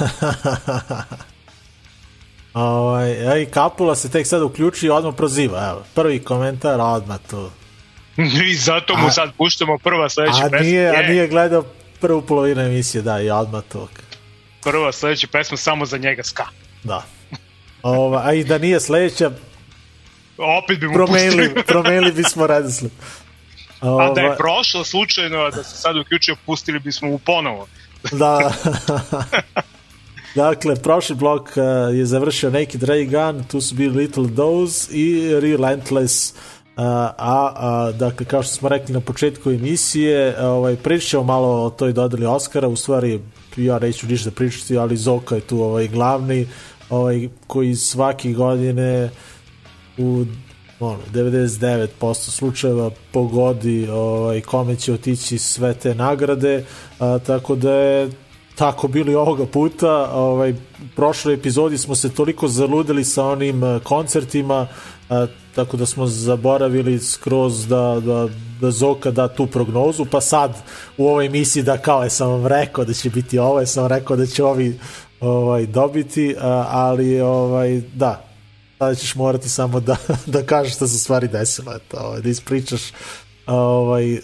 Ovaj, a i Kapula se tek sad uključi i odmah proziva. Evo, prvi komentar, a odmah to. I zato mu A- sad puštamo prva sledeća A pesma. nije, a Je, nije gledao prvu polovinu emisije, da, i odmah to. Prva sledeća pesma samo za njega ska. Da. Ova, a i da nije sledeća, Opet bi mu promenili, pustili. promenili bismo redosled. A da je prošlo slučajno, da se sad uključio, pustili bismo mu ponovo. Da. dakle, prošli blok uh, je završio Naked Ray Gun, tu su bili Little Dose i Relentless, uh, a, a dakle, kao što smo rekli na početku emisije, ovaj, pričat ćemo malo o toj dodali Oscara, u stvari ja neću ništa pričati, ali Zoka je tu ovaj, glavni, ovaj, koji svake godine u ono, 99% slučajeva pogodi ovaj, kome će otići sve te nagrade, a, tako da je tako bili ovoga puta. Ovaj, prošloj epizodi smo se toliko zaludili sa onim koncertima, a, tako da smo zaboravili skroz da, da, da Zoka da tu prognozu, pa sad u ovoj emisiji da kao je sam vam rekao da će biti ovo, je sam vam rekao da će ovi ovaj, dobiti, a, ali ovaj, da, sada ćeš morati samo da, da kažeš šta se stvari desilo, eto, ovaj, da ispričaš ovaj, uh,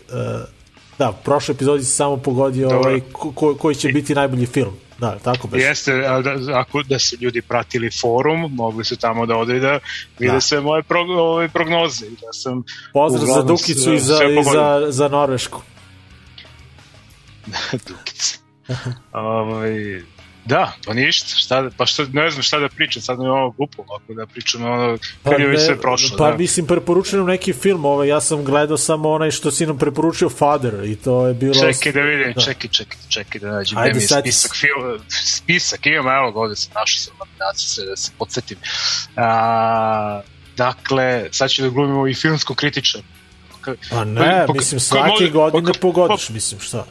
da, u prošloj epizodi si samo pogodio Dobro. ovaj, ko, ko, koji će biti najbolji film. Da, tako beš. Jeste, a da, ako da su ljudi pratili forum, mogli su tamo da ode da vide Da. sve moje prog, ove prognoze. i Da sam Pozdrav za Dukicu sve- i za, i za, za Norvešku. Dukice. ovaj, da, pa ništa, šta, da- pa šta, ne znam šta da pričam, sad mi je ovo glupo, ako da pričam ono, kad je već ne- sve prošlo. pa da. mislim, preporučujem neki film, ovaj, ja sam gledao samo onaj što si nam preporučio Father i to je bilo... Čekaj da vidim, Da. čekaj, čekaj, čekaj da nađem. Ajde, sad- spisak, film, spisak imam, evo ga ovde sam našao sam nominaciju, sve da se podsjetim. A, dakle, sad ću da glumimo i filmsku kritičar. Pa ne, Pa- mislim, pa- svake pa- godine pa- pogodiš, mislim, šta?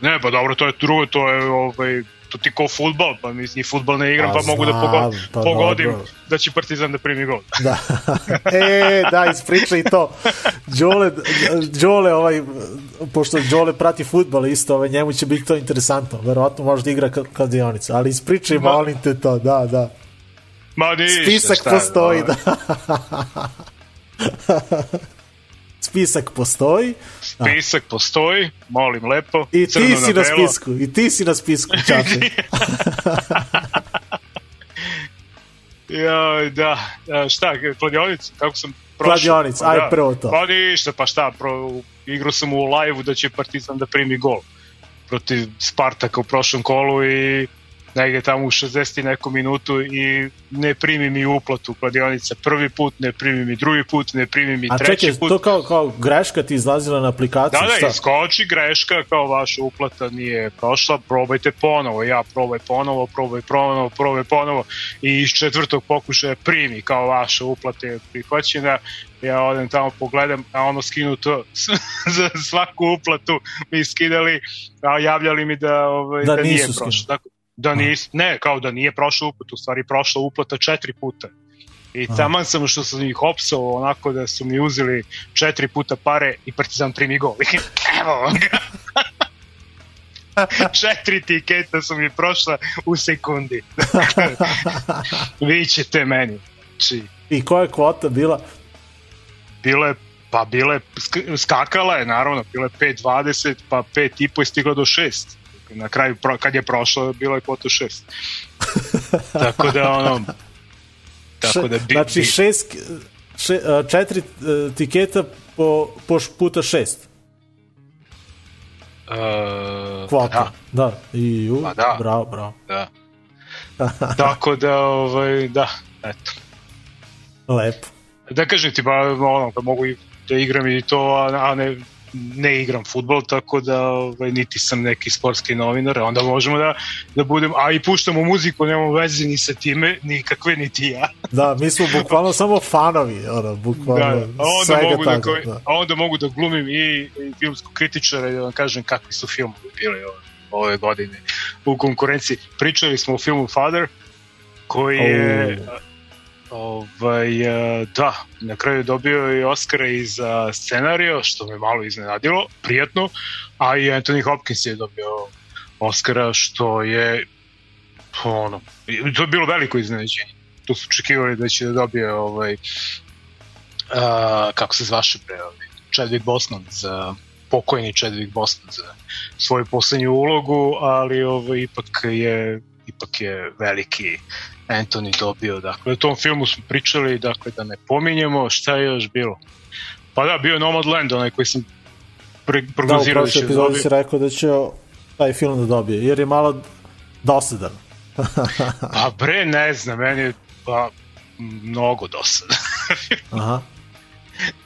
Ne, pa dobro, to je drugo, to je ovaj, to ti ko futbol, pa mi ni futbol ne igram, Pa pa, mogu da znam, pogodim, pa pogodim dobro. da će Partizan da primi gol. Da. e, da, ispričaj to. Đole, Đole, ovaj, pošto Đole prati futbol isto, ovaj, njemu će biti to interesantno. Verovatno može da igra ka- kladionica, ali ispričaj, Ma- molim te to, da, da. Ma ništa, Spisak šta, postoji, da. Spisak postoji Spisak postoji, molim lepo, i ti si na belo. spisku, i ti si na spisku, čače. Ja, da, a, šta, kladionicu, kako sam prošao? Kladionicu, Pa aj da. prvo to. Pa ništa, pa šta, pro, igrao sam u live-u da će Partizan da primi gol protiv Spartaka u prošlom kolu i negde tamo u 60 i neku minutu i ne primi mi uplatu kladionica prvi put, ne primi mi drugi put, ne primi mi A treći čekaj, put. to kao, kao greška ti izlazila na aplikaciju, Da, da, šta? iskoči greška kao vaša uplata nije prošla, probajte ponovo, ja probaj ponovo, probaj ponovo, probaj ponovo i iz četvrtog pokušaja primi kao vaša uplata je prihvaćena, ja odem tamo pogledam, a ono skinuto za svaku uplatu mi skidali, a javljali mi da, ovaj, Da da, nije prošlo. skinuli. Da nis, ne, kao da nije prošla uplata, u stvari prošla uplata četiri puta. I taman sam što sam ih opsao onako da su mi uzeli četiri puta pare i Partizan primi gol. Evo ga. četiri tiketa su mi prošla u sekundi. Vi ćete meni. Znači, I koja je kvota bila? bilo je pa bile, sk- skakala je naravno, bilo je 5.20 pa 5 i stigla do 6 na kraju pro- kad je prošlo bilo je kvota 6 tako da ono tako da bi, znači šest, še, četiri e, tiketa po, po puta šest uh, kvota. da, Da. I, u, Pa da. Bravo, bravo. da. tako da ovaj, da, eto Lepo. da kažem ti, ba, ono, da mogu i da igram i to, a, a ne, ne igram futbol, tako da ovaj, niti sam neki sportski novinar, onda možemo da, da budem, a i puštamo muziku, nemamo veze ni sa time, nikakve, niti ja. Da, mi smo bukvalno samo fanovi, ono, Da, bukvalno a, onda mogu da, toga, ko- da. a onda mogu da glumim i, i filmskog kritičara i da vam kažem kakvi su filmovi bili ove, ove godine u konkurenciji. Pričali smo o filmu Father, koji je ovaj, e, da, na kraju dobio i Oscara i za scenario, što me malo iznenadilo, prijatno, a i Anthony Hopkins je dobio Oscara, što je ono, to je bilo veliko iznenađenje. Tu su očekivali da će da dobije ovaj, a, kako se zvaše pre, ovaj, Chadwick Boseman za pokojni Chadwick Boseman za svoju poslednju ulogu, ali ovaj, ipak je ipak je veliki Anthony dobio. Dakle, o tom filmu smo pričali, dakle, da ne pominjemo šta je još bilo. Pa da, bio je Nomadland, onaj koji sam Da, u prognozirao da prošloj će epizodi dobiti. si rekao da će taj film da dobije, jer je malo dosadan. Pa bre, ne znam, meni je pa, mnogo dosadno. Aha.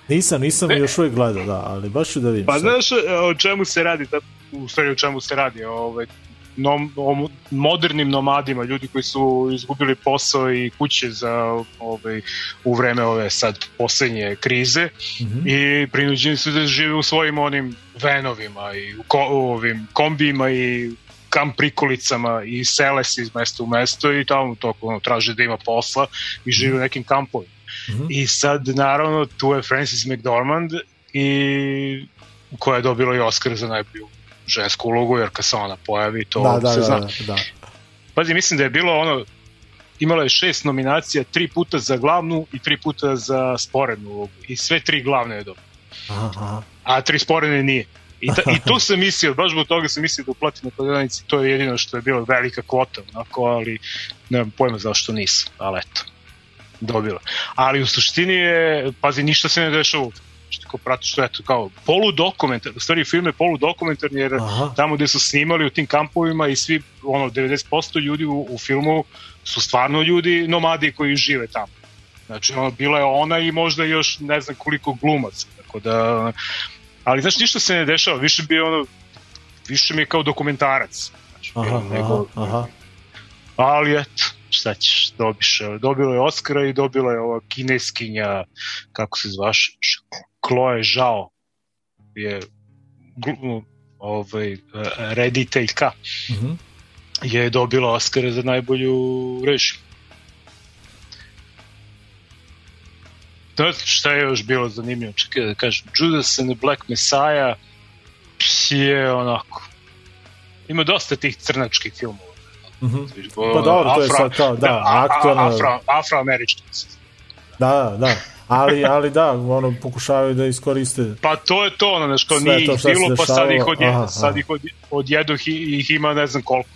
Nisam, nisam još uvijek gledao, da, ali baš ću da vidim. Pa sad. znaš o čemu se radi, da, u stvari o čemu se radi, ovaj, nom, o modernim nomadima, ljudi koji su izgubili posao i kuće za ovaj, u vreme ove sad poslednje krize Mhm. i prinuđeni su da žive u svojim onim venovima i u, ko, u ovim kombijima i kam prikolicama i sele se iz mesta u mesto i tamo to ono, traže da ima posla i žive u nekim kampovima. Mhm. I sad naravno tu je Frances McDormand i koja je dobila i Oscar za najbolju žensku ulogu jer kad se ona pojavi to Da, da, se da, zna. da, da. Pazi, mislim da je bilo ono imala je šest nominacija, tri puta za glavnu i tri puta za sporednu ulogu. I sve tri glavne je dobila. Aha. A tri sporedne nije. I, ta, I tu sam mislio, baš zbog toga sam mislio da uplatim na prodavnici, to je jedino što je bila velika kvota, onako, ali nemam pojma zašto nisam, ali eto, dobila. Ali u suštini je, pazi, ništa se ne dešava što ko prati što je to kao poludokumentar, u stvari film je poludokumentarni jer Aha. tamo gde su snimali u tim kampovima i svi, ono, 90% ljudi u, u filmu su stvarno ljudi nomadi koji žive tamo. Znači, ono, bila je ona i možda još ne znam koliko glumaca, tako da ali znaš ništa se ne dešava, više bi ono više mi je kao dokumentarac. Znači, Aha, nego, aha, aha. Ali eto, šta ćeš, dobiš. Dobila je Oscara i dobila je ova kineskinja, kako se zvaš, Chloe Zhao je ovaj, eh, rediteljka Mhm. je dobila Oscara za najbolju režiju. Da, šta je još bilo zanimljivo? Čekaj da kažem, Judas and the Black Messiah je onako ima dosta tih crnačkih filmova. Mhm. Pa dobro, to je sad kao, da, a- a- aktualno- Afro, afroamerički. Da, da. Ali, ali da, ono, pokušavaju da iskoriste Pa to je to, ono, znaš, kao nije to ih bilo, pa sad ih, odje, dešavalo, aha, sad ih od, odjedoh i ih ima ne znam koliko.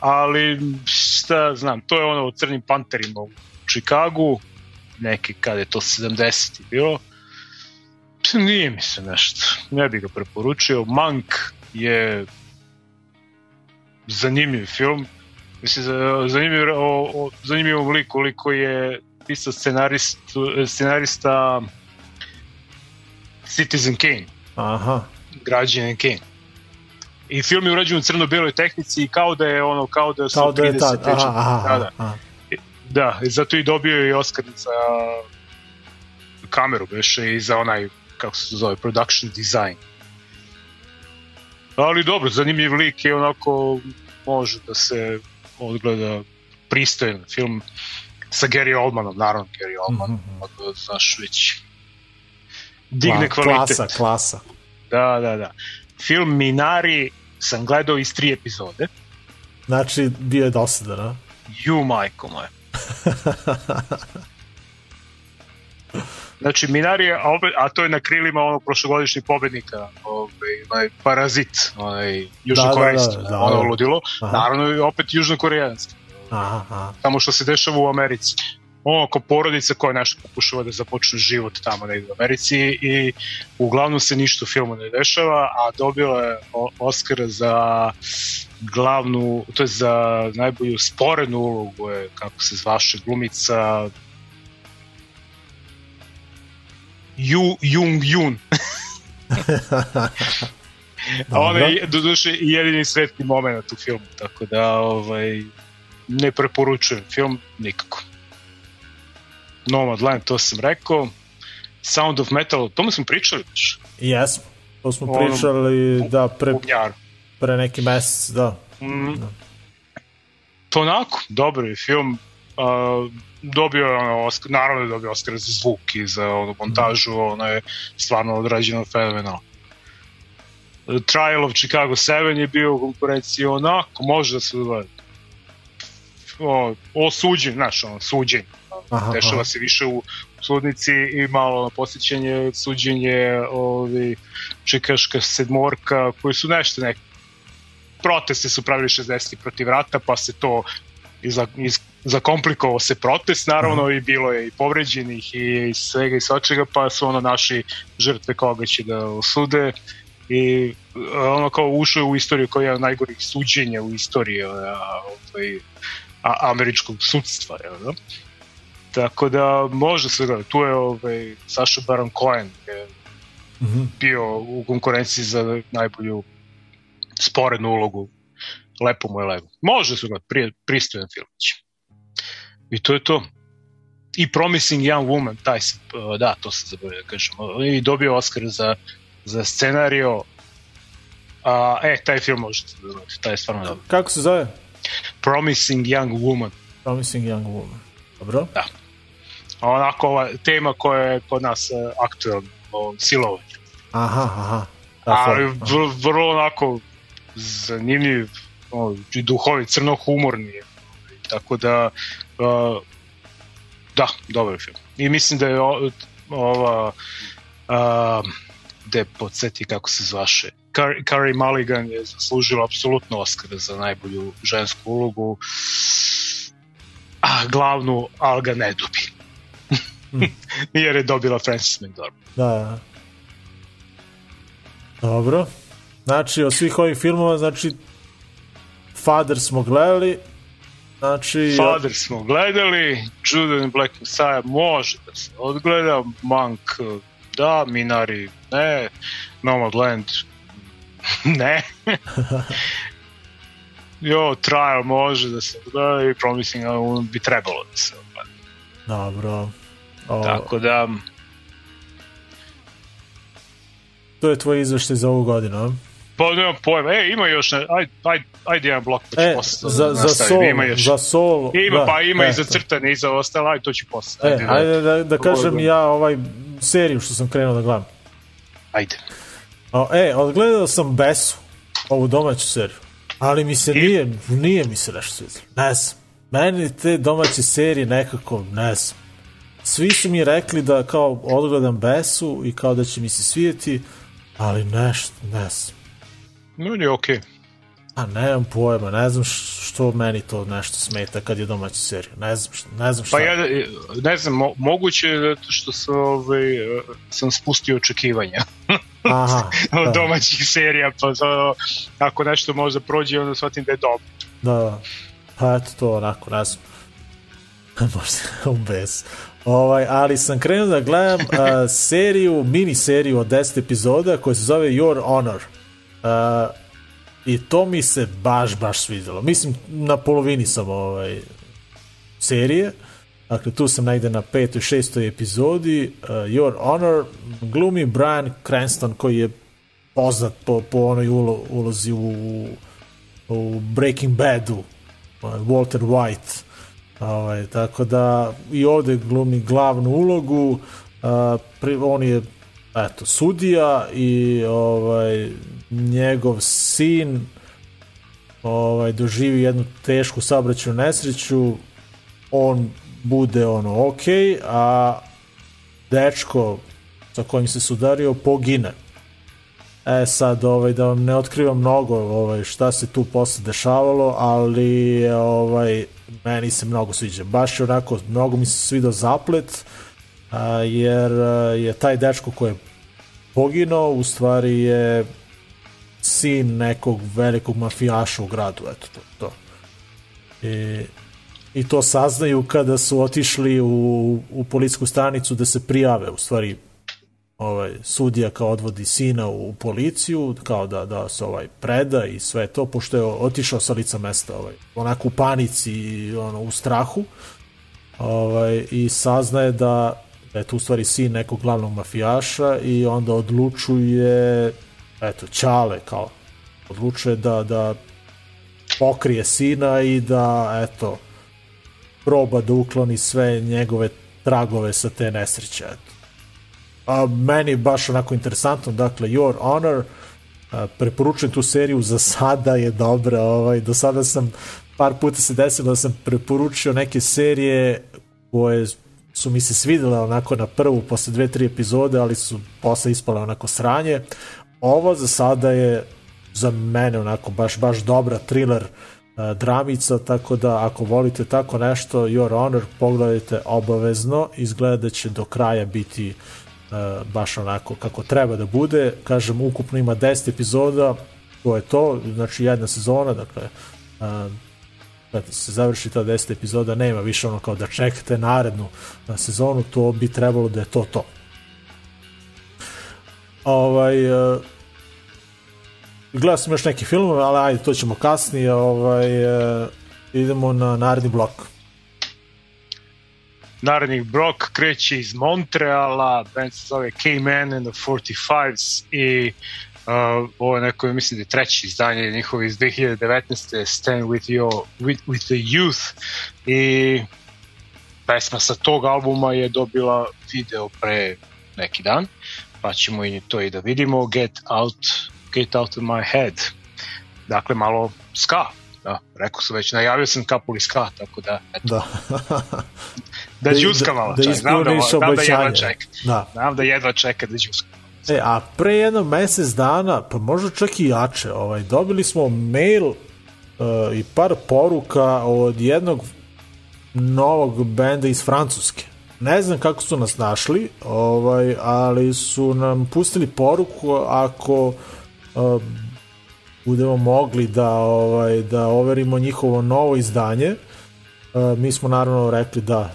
Ali, šta znam, to je ono o crnim panterima u Čikagu, neki kad je to 70 bilo. Pš, Nije mi se nešto, ne bih ga preporučio. Monk je zanimljiv film. Mislim, za- zanimljiv, o, o, zanimljiv lik koliko je pisao scenarist, scenarista Citizen Kane, Aha, građanin Kane. I film je urađen u crno-beloj tehnici i kao da je ono, kao da su kao da je tad, 30 aha, aha, da, da. aha. Da, i zato i dobio i Oscar za kameru beše i za onaj, kako se zove, production design. Ali dobro, zanimljiv lik je onako, može da se odgleda pristojan film sa Gary Oldmanom, naravno Gary Oldman, mm znaš već digne Kla- kvalitet. Klasa, klasa. Da, da, da. Film Minari sam gledao iz tri epizode. Znači, bio je dosadan, a? Ju, majko moja. Znači, Minari je, a, opet, a to je na krilima onog prošlogodišnjeg pobednika, ovaj, onaj parazit, onaj južnokorejski, Da, da, da, da, ono da. ludilo. Aha. Naravno, i opet južnokorejanski, Aha, aha. tamo što se dešava u Americi. Ono, kao porodica koja nešto pokušava da započne život tamo negdje u Americi i uglavnom se ništa u filmu ne dešava, a dobila je Oscara za glavnu, to je za najbolju sporednu ulogu, je, kako se zvaše, glumica Ju, Jung Jun. A ona je, do duše, i jedini svetli moment u filmu, tako da ovaj, ne preporučujem film nikako. Nomadland, to sam rekao. Sound of Metal, o tome smo pričali već. Jesmo. To smo Ono, pričali, da, pre, pre neki mesec, da. Mm. To onako, dobar je film. Uh, dobio je ono, Oscar, naravno je dobio Oscar za zvuk i za ono, montažu, ono je stvarno odrađeno fenomenalno. Trial of Chicago 7 je bio u konkurenciji onako, može da se gleda. O, o suđenju, znaš, ono, suđenje. Aha, Dešava aha. se više u sudnici i malo na posjećenje, suđenje, ovi, čikaška sedmorka, koji su nešto neki proteste su pravili 60 protiv rata, pa se to i za, iz, zakomplikovao se protest naravno i bilo je i povređenih i, svega i svačega pa su ono naši žrtve koga će da osude i e, ono kao ušao je u istoriju koja je od najgorih suđenja u istoriji a, ovaj, a, američkog sudstva jel, da? tako da može se gledati tu je ovaj, Saša Baron Cohen je Mhm. bio u konkurenciji za najbolju sporednu ulogu lepo mu je lepo. Može se prije, pristojan filmić. I to je to. I Promising Young Woman, taj se, uh, da, to sam zaboravio da kažem. I dobio Oscar za, za scenario. A, e, taj film možete da gledate, taj je stvarno dobro. Kako se zove? Promising Young Woman. Promising Young Woman. Dobro. A onako ova tema koja je kod nas uh, aktualna, o silovanju. Aha, aha. Ali vrlo, vrlo onako zanimljiv o, i duhovit, crno humorni je. tako da uh, da, dobar film i mislim da je o, ova uh, de podsjeti kako se zvaše Car Carrie Mulligan je zaslužila apsolutno Oscar za najbolju žensku ulogu a glavnu ali ga ne dobi jer je dobila Frances McDormand Da. Dobro. Znači, od svih ovih filmova, znači, Father smo gledali, znači... Father smo gledali, Judas Black Messiah može da se odgleda, Monk da, Minari ne, Nomadland ne. jo, Trial može da se odgleda i Promising Woman bi trebalo da se odgleda. Dobro. O, Tako da, To je tvoj izveštaj za ovu godinu, a? Pa nemam pojma, e, ima još, ne, ajde, ajde, ajde jedan blok, pa ću E, posle za, da za sol, ima još. za sol... Ima, da, pa ima i e, za crtane i za ostale, ajde, to ću posle. E, Ajde, da- ajde da, da kažem ja ovaj seriju što sam krenuo da gledam. ajde. O, e, odgledao sam Besu, ovu domaću seriju. Ali mi se I? nije, nije mi se nešto svidjelo. Ne znam. Meni te domaće serije nekako, ne znam. Svi su mi rekli da kao odgledam Besu i kao da će mi se svidjeti, ali nešto, ne znam. Meni je okej. A nemam pojma, ne znam što meni to nešto smeta kad je domaća serija. Ne znam, šta, ne znam šta. Pa ja ne znam, mo, moguće je zato što sam, ovaj, eh, sam spustio očekivanja Aha, od da, domaćih serija, pa za, ako nešto možda prođe, onda shvatim da je dobro. da, pa eto to onako, ne znam. Možda bez. Ovaj, ali sam krenuo da gledam uh, seriju, mini seriju od 10 epizoda koja se zove Your Honor. I to mi se baš, baš svidjelo. Mislim, na polovini sam ovaj, serije. Dakle, tu sam negde na petoj, šestoj epizodi. Uh, Your Honor glumi Brian Cranston koji je poznat po, po onoj ulo, ulozi u, u Breaking Badu. uh, Walter White. Ovaj, tako da i ovde glumi glavnu ulogu. Uh, pri, on je eto, sudija i ovaj, njegov sin ovaj, doživi jednu tešku saobraćajnu nesreću on bude ono ok, a dečko sa kojim se sudario pogine. E sad, ovaj, da vam ne otkrivam mnogo ovaj, šta se tu posle dešavalo, ali ovaj, meni se mnogo sviđa. Baš je onako, mnogo mi se svidao zaplet, a, jer je taj dečko koji je poginuo, u stvari je sin nekog velikog mafijaša u gradu, eto to. to. I, I to saznaju kada su otišli u, u policijsku stanicu da se prijave, u stvari ovaj sudija kao odvodi sina u policiju kao da da se ovaj preda i sve to pošto je otišao sa lica mesta ovaj onako u panici i ono u strahu ovaj i saznaje da da je tu u stvari sin nekog glavnog mafijaša i onda odlučuje eto Ćale kao odlučuje da da pokrije sina i da eto proba da ukloni sve njegove tragove sa te nesreće eto. A meni baš onako interesantno, dakle Your Honor preporučujem tu seriju, za sada je dobra, ovaj, do sada sam, par puta se desilo da sam preporučio neke serije koje su mi se svidele onako na prvu posle dve, tri epizode, ali su posle ispale onako sranje. Ovo za sada je za mene onako baš, baš dobra thriller uh, dramica, tako da ako volite tako nešto, Your Honor, pogledajte obavezno, izgleda da će do kraja biti uh, baš onako kako treba da bude. Kažem, ukupno ima 10 epizoda, to je to, znači jedna sezona, dakle, uh, kad se završi ta 10 epizoda, nema više ono kao da čekate narednu na sezonu, to bi trebalo da je to to. Ovaj, uh, gledao sam još neki filmove, ali ajde, to ćemo kasnije, ovaj, uh, idemo na naredni blok. Naredni blok kreće iz Montreala, band se zove K-Man and the 45s i uh, ovo je neko, mislim da je treće izdanje njihovo iz 2019. Stand with, your, with, with the Youth i pesma sa tog albuma je dobila video pre neki dan, pa ćemo i to i da vidimo Get Out, Get Out of My Head dakle malo ska da, rekao sam već, najavio sam kapuli ska, tako da, eto, Da. da džuska malo, da čak, znam da, znam da jedva čeka. Da. Znam da jedva čeka da džuska. E, a pre jedno mesec dana, pa možda čak i jače, ovaj, dobili smo mail uh, i par poruka od jednog novog benda iz Francuske. Ne znam kako su nas našli, ovaj, ali su nam pustili poruku ako uh, budemo mogli da ovaj da overimo njihovo novo izdanje. Uh, mi smo naravno rekli da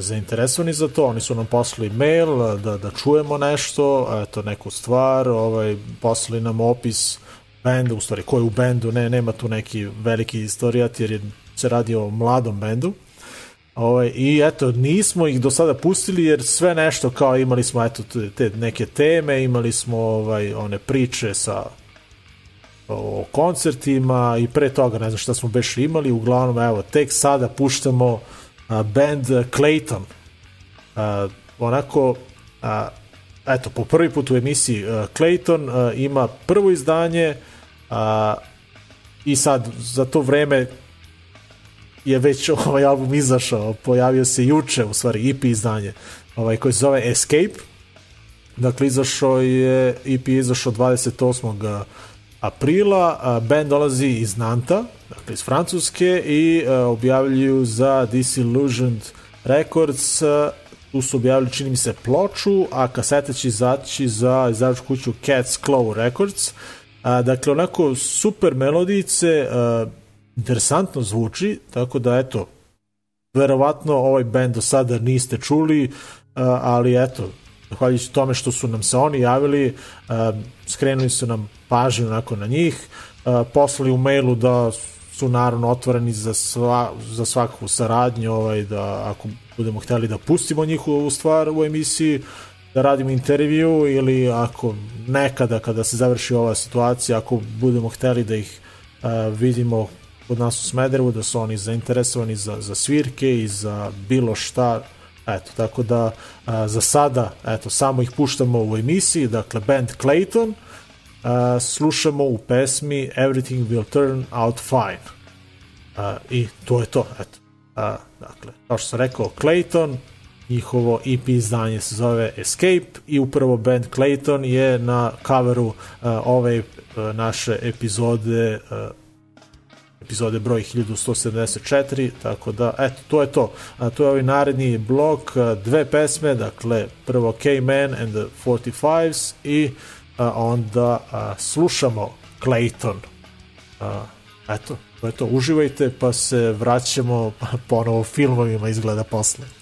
zainteresovani za to, oni su nam poslali mail da, da čujemo nešto, eto neku stvar, ovaj, poslali nam opis benda, u stvari ko je u bendu, ne, nema tu neki veliki istorijat jer je, se radi o mladom bendu. Ovaj, I eto, nismo ih do sada pustili jer sve nešto kao imali smo eto te- neke teme, imali smo ovaj one priče sa o koncertima i pre toga ne znam šta smo beš imali, uglavnom evo tek sada puštamo a, band Clayton. A, onako a, eto po prvi put u emisiji a, Clayton a, ima prvo izdanje a, i sad za to vreme je već ovaj album izašao, pojavio se juče u stvari EP izdanje ovaj, koji se zove Escape Dakle, izašao je, EP izašao 28. aprila, band dolazi iz Nanta, dakle iz Francuske i a, objavljuju za Disillusioned Records, a, tu su objavili čini mi se ploču, a kaseta će izaći za izdavačku kuću Cat's Claw Records. A, dakle, onako super melodice, a, interesantno zvuči, tako da eto, verovatno ovaj band do sada niste čuli, a, ali eto, zahvaljujući tome što su nam se oni javili, a, skrenuli su nam pažnju onako na njih, a, poslali u mailu da su naravno otvoreni za, sva, za svaku saradnju, ovaj, da ako budemo hteli da pustimo njihovu stvar u emisiji, da radimo intervju ili ako nekada kada se završi ova situacija, ako budemo hteli da ih a, vidimo kod nas u Smederevu, da su oni zainteresovani za, za svirke i za bilo šta, eto, tako da a, za sada, eto, samo ih puštamo u emisiji, dakle, band Clayton, a, slušamo u pesmi Everything Will Turn Out Fine. A, I to je to, eto. A, dakle, kao što sam rekao, Clayton, njihovo EP izdanje se zove Escape i upravo band Clayton je na coveru uh, ove uh, naše epizode uh, epizode broj 1174, tako da, eto, to je to. A, to je ovaj naredni blok, a, dve pesme, dakle, prvo K-Man and the 45s i onda slušamo Clayton. Eto, to je to. Uživajte, pa se vraćamo ponovo filmovima izgleda posle.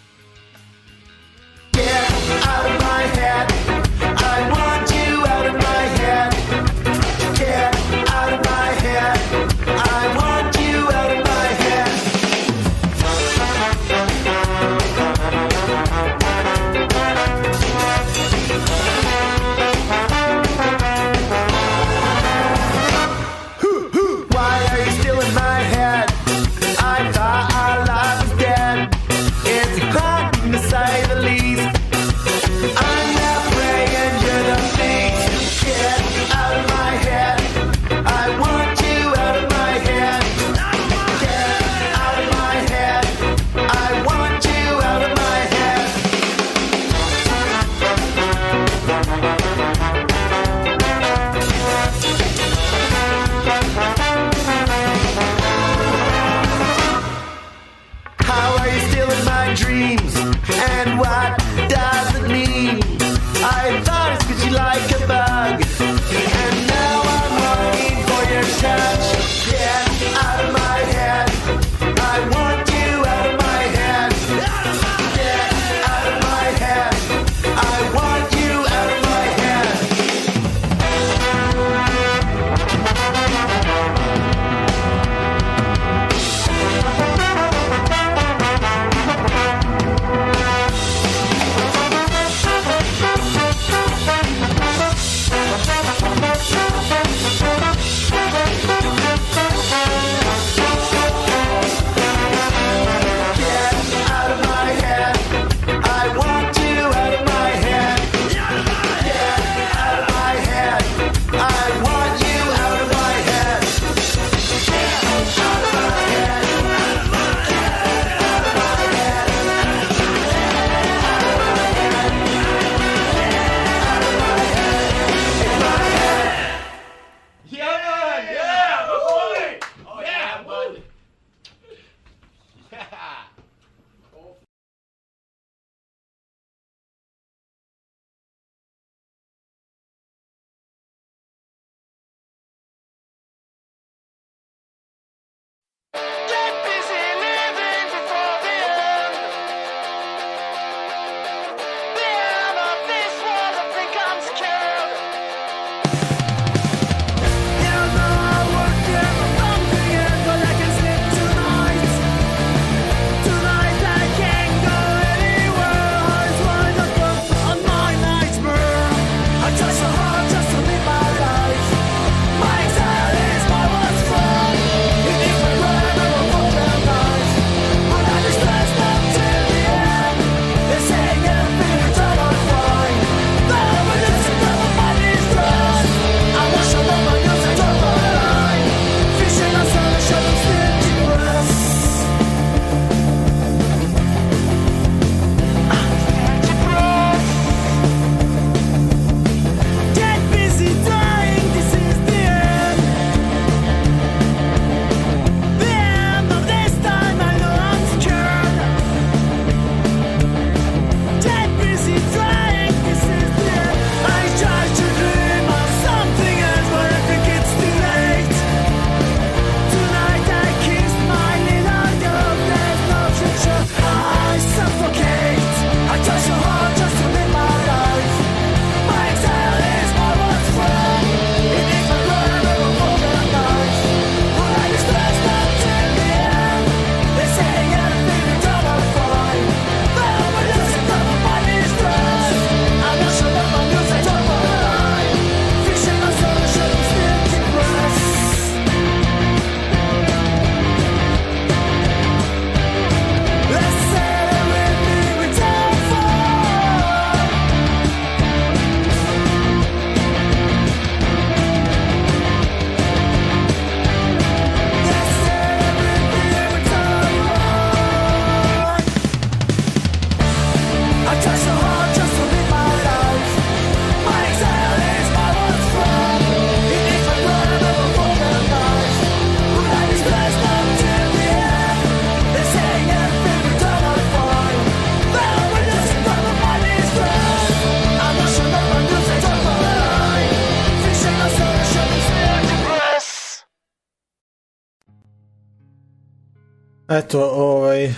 eto, ovaj,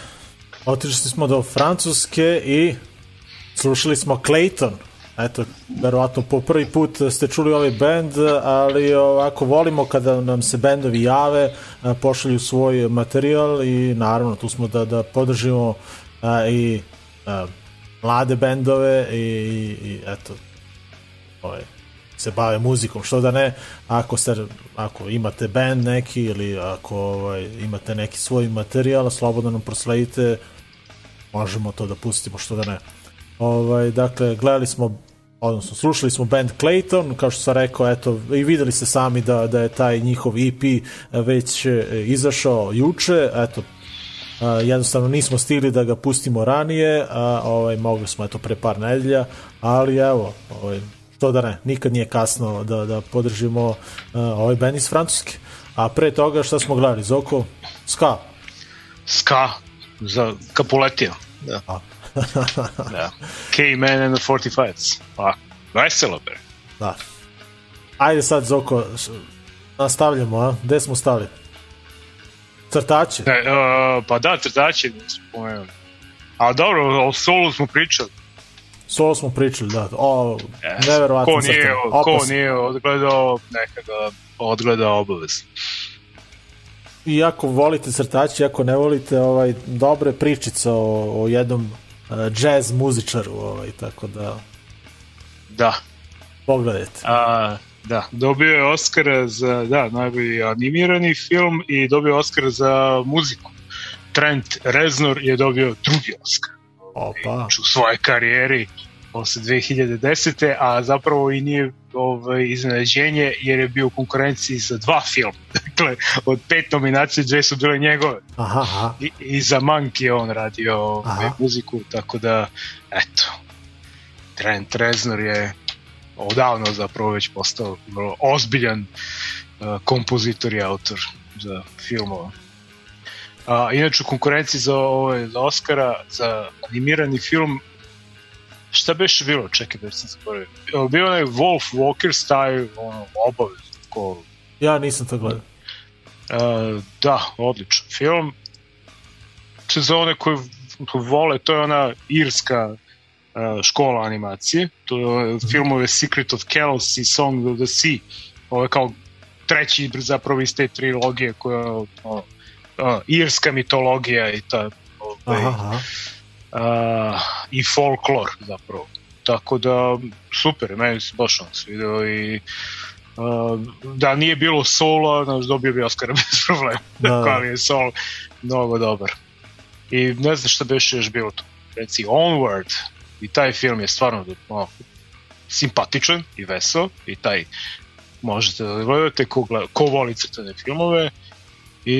otišli smo do Francuske i slušali smo Clayton. Eto, verovatno po prvi put ste čuli ovaj bend, ali ovako volimo kada nam se bendovi jave, pošalju svoj materijal i naravno tu smo da, da podržimo a, i a, mlade bendove i, i, i eto, ovaj, se bave muzikom, što da ne, ako, se, ako imate band neki ili ako ovaj, imate neki svoj materijal, slobodno nam prosledite, možemo to da pustimo, što da ne. Ovaj, dakle, gledali smo odnosno slušali smo band Clayton, kao što sam rekao, eto, i videli ste sami da, da je taj njihov EP već e, izašao juče, eto, Uh, jednostavno nismo stigli da ga pustimo ranije, a ovaj, mogli smo eto pre par nedelja, ali evo, ovaj, to da ne, nikad nije kasno da, da podržimo uh, ovaj band iz Francuske. A pre toga šta smo gledali? Zoko, Ska. Ska, za Kapuletija. Da. A. da. K-Man and the 45s. Pa, veselo bre. Da. Ajde sad, Zoko, nastavljamo, a? Gde smo stali? Crtači? Ne, uh, e, e, pa da, crtači, spomenuli. A dobro, o solu smo pričali. Solo smo pričali, da. O, Yes. neverovatno Ko nije, crtanje. ko nije odgledao, neka ga odgleda obavezno. I ako volite crtači, ako ne volite ovaj, dobre pričice o, o jednom uh, jazz muzičaru, ovaj, tako da Da. pogledajte. A, da, dobio je Oscara za da, najbolji animirani film i dobio je Oscar za muziku. Trent Reznor je dobio drugi Oscar Opa. u svojoj karijeri posle 2010. a zapravo i nije ovaj, iznenađenje jer je bio u konkurenciji za dva filma. Dakle, od pet nominacija dve su bile njegove. Aha, aha. I, i za Monkey je on radio ovaj, muziku, tako da, eto, Trent Reznor je odavno zapravo već postao ozbiljan uh, kompozitor i autor za filmova. A, inače u konkurenciji za, ovaj, za Oscara za animirani film šta beše bilo, čekaj da sam zaboravio. Evo, Bio onaj Wolf Walker style, ono, obavezno, ko Ja nisam to gledao. Uh, da, odličan film. To je za one koji vole, to je ona irska uh, škola animacije. To je filmove Secret of Kells i Song of the Sea. Ovo je kao treći zapravo iz te trilogije koja je uh, irska mitologija i ta ovaj, Aha, aha. uh, i folklor zapravo. Tako da, super, meni se baš on svideo i uh, da nije bilo sola, znaš, dobio bi Oscara bez problema. Da, Da, da. Ali je sol mnogo dobar. I ne znam šta beše još bilo tu. Reci Onward. I taj film je stvarno ono, simpatičan i vesel i taj možete da gledate ko, gleda, ko voli crtane filmove i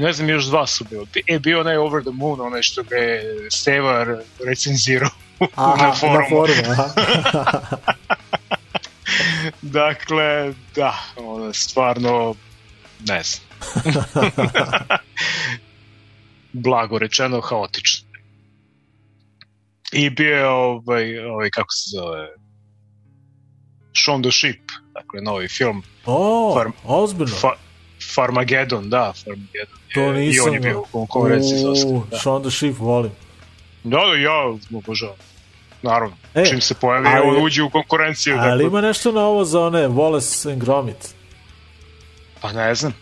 ne znam još dva su bilo e bio onaj Over the Moon onaj što ga je Stevar recenzirao Aha, na forumu Na forumu. aha. dakle da ono, stvarno ne znam. Blago rečeno haotično. I bio je ovaj, ovaj kako se zove Shaun the Sheep dakle novi film. O, Farm- ozbiljno. Fa Farmageddon, da, Farmageddon. To je- I nisam. on je bio u konkurenciji za Oscar. Da. The Sheep volim. da, da, ja obožavam. Naravno, E, čim se pojavi, ali- on uđe u konkurenciju. Ali dakle, ima nešto na ovo za one Wallace and Gromit. Pa ne znam.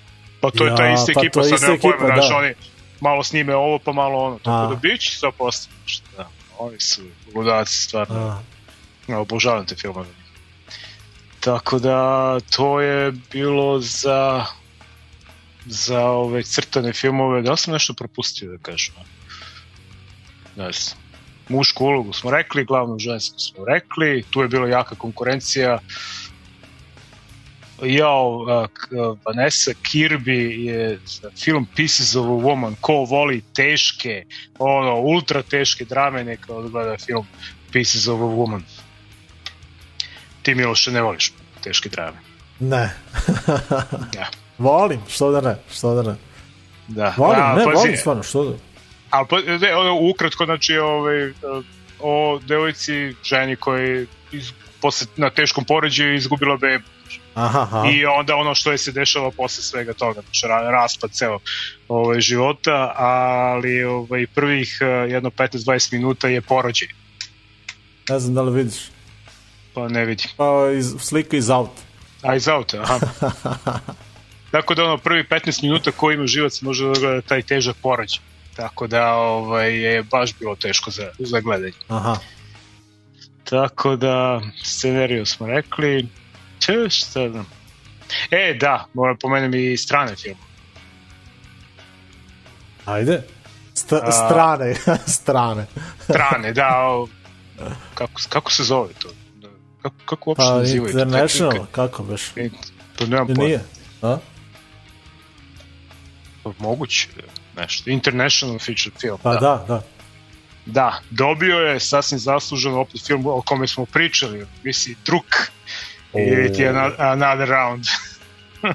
Pa to je Ja, ta ista pa ekipa, je sad nema pojma, ekipa, znaš, da. oni malo snime ovo, pa malo ono. A. Tako da bić za postavljeno. Da. Oni su ludaci, stvarno. A, Ja, obožavam te filmove. Tako da to je bilo za za ove crtane filmove. Da li sam nešto propustio da kažem? Ne znam. Mušku ulogu smo rekli, glavnu žensku smo rekli, tu je bila jaka konkurencija. Jao, Vanessa Kirby je film Pieces of a Woman, ko voli teške, ono, ultra teške drame, neka odgleda film Pieces of a Woman. Ti Miloše ne voliš teške drame. ne. Ja. volim, što da ne, što da ne. Da. Volim, A, ne, pazi, volim stvarno, što da. Ali pa, ne, ono, ukratko, znači, ovaj, o devojci, ženi koji iz, posle, na teškom poređaju izgubila bebu. Aha, aha. I onda ono što je se dešava posle svega toga, znači ra- raspad ceo ovaj, života, ali ovaj, prvih eh, jedno 15-20 minuta je porođaj, Ne znam da li vidiš. pa ne vidim. Pa iz, slika iz auta. A iz auta, aha. Tako da ono prvi 15 minuta ko ima živac može da gleda taj težak porođaj. Tako da ovaj, je baš bilo teško za, za gledanje. Aha. Tako da, scenariju smo rekli. Če, šta znam. E, da, moram pomenem i strane filmove. Ajde. St A- strane, strane. Strane, da, o, kako, kako se zove to? Da, Kako, kako uopšte Pa, nazivaju? international, kako beš? E, To nemam Nije, pojma. nije. A? Moguće nešto. International feature film. Pa da, da. Da, dobio je sasvim zasluženo opet film o kome smo pričali, misli Druk. Ili ti another round.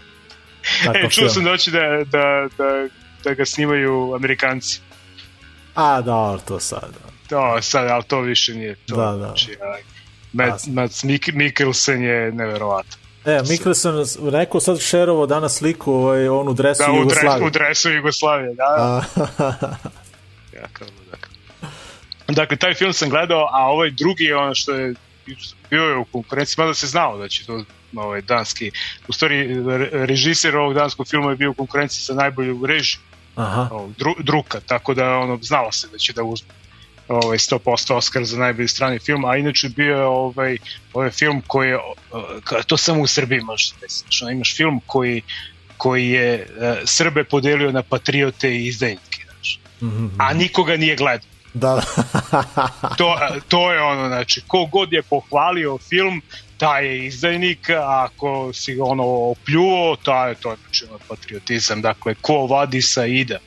E, čuo sam doći da, da, da, da ga snimaju Amerikanci. A, dobro, to sad. da. to sad, ali to više nije to. Da, da. Znači, Matt. Matt Mik Mikkelsen je neverovatan. E, Mikkelsen, neko sad šerovo danas sliku, ovaj, on u dresu Da, Jugoslavije. u dresu Jugoslavije, da. da. A, Jako ludak. Dakle, taj film sam gledao, a ovaj drugi je ono što je bio je u konkurenciji, mada se znao da će to ovaj danski, u stvari re- režiser ovog danskog filma je bio u konkurenciji sa najbolju režiju aha, dru, Druka, tako da ono znalo se da će da uzme ovaj 100% Oscar za najbolji strani film, a inače bio je ovaj ovaj film koji je to samo u Srbiji može desiti. Što imaš film koji koji je uh, Srbe podelio na patriote i izdajnike, znači. A nikoga nije gledao. da, da. To, to je ono, znači, ko god je pohvalio film, taj je izdajnik, a ako si ga ono opljuo, taj je to znači, ono, patriotizam. Dakle, ko vadi sa ida,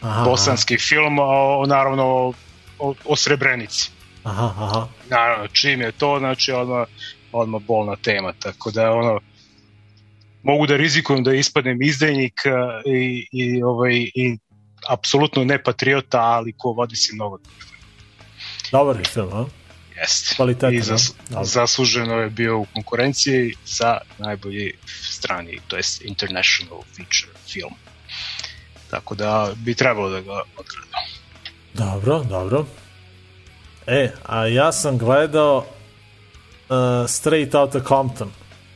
Aha, bosanski film, o, naravno o, o Srebrenici. aha, aha. Naravno, čim je to, znači, odmah, odmah bolna tema, tako da, ono, mogu da rizikujem da ispadnem izdajnik a, i, i, ovaj, i apsolutno ne patriota, ali ko vodi si mnogo Dobar je film, a? Jeste. Kvalitetan, I zas, zasluženo je bio u konkurenciji za najbolji strani, to jest international feature film. Tako da bi trebalo da ga odgledam. Dobro, dobro. E, a ja sam gledao uh, Straight Outta Compton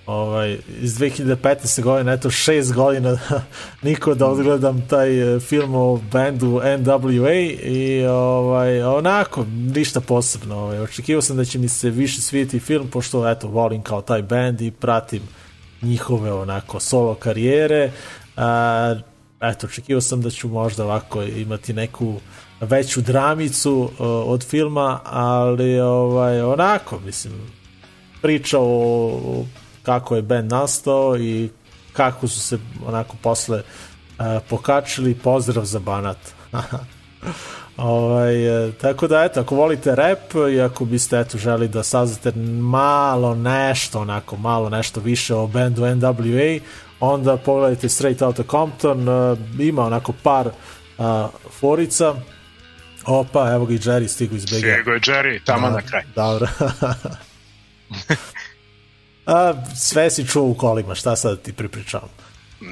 ovaj, iz 2015. godine, eto šest godina niko da odgledam taj eh, film o bandu NWA i ovaj, onako, ništa posebno. Ovaj. Očekivao sam da će mi se više svijeti film, pošto eto, volim kao taj band i pratim njihove onako solo karijere. A, eto, očekivao sam da ću možda ovako imati neku veću dramicu uh, od filma, ali ovaj, onako, mislim, priča o, o kako je band nastao i kako su se onako posle uh, pokačili, pozdrav za Banat. Ovaj, e, tako da eto, ako volite rap i ako biste eto želi da saznate malo nešto, onako malo nešto više o bandu NWA, onda pogledajte Straight Outta Compton, uh, ima onako par uh, forica. Opa, evo ga i Jerry stigu iz BG. Nego je Jerry, tamo na kraj. Dobro. A, sve si čuo u kolima, šta sad da ti pripričavam.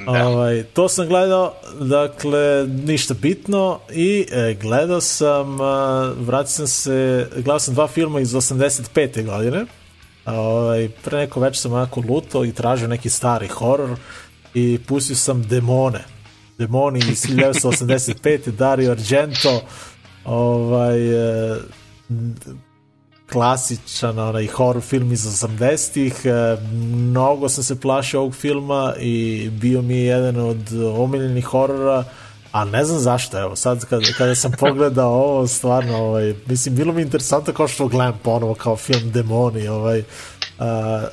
Da. Ovaj, to sam gledao, dakle, ništa bitno i e, gledao sam, a, vratio sam se, gledao sam dva filma iz 85. godine. Ovaj, pre neko večer sam onako lutao i tražio neki stari horor i pustio sam Demone. Demoni iz 1985. Dario Argento ovaj, e, klasičan onaj horror film iz 80-ih. E, mnogo sam se plašio ovog filma i bio mi je jedan od omiljenih horora, a ne znam zašto, evo, sad kada, kada sam pogledao ovo, stvarno, ovaj, mislim, bilo mi interesantno kao što gledam ponovo kao film Demoni, ovaj, a,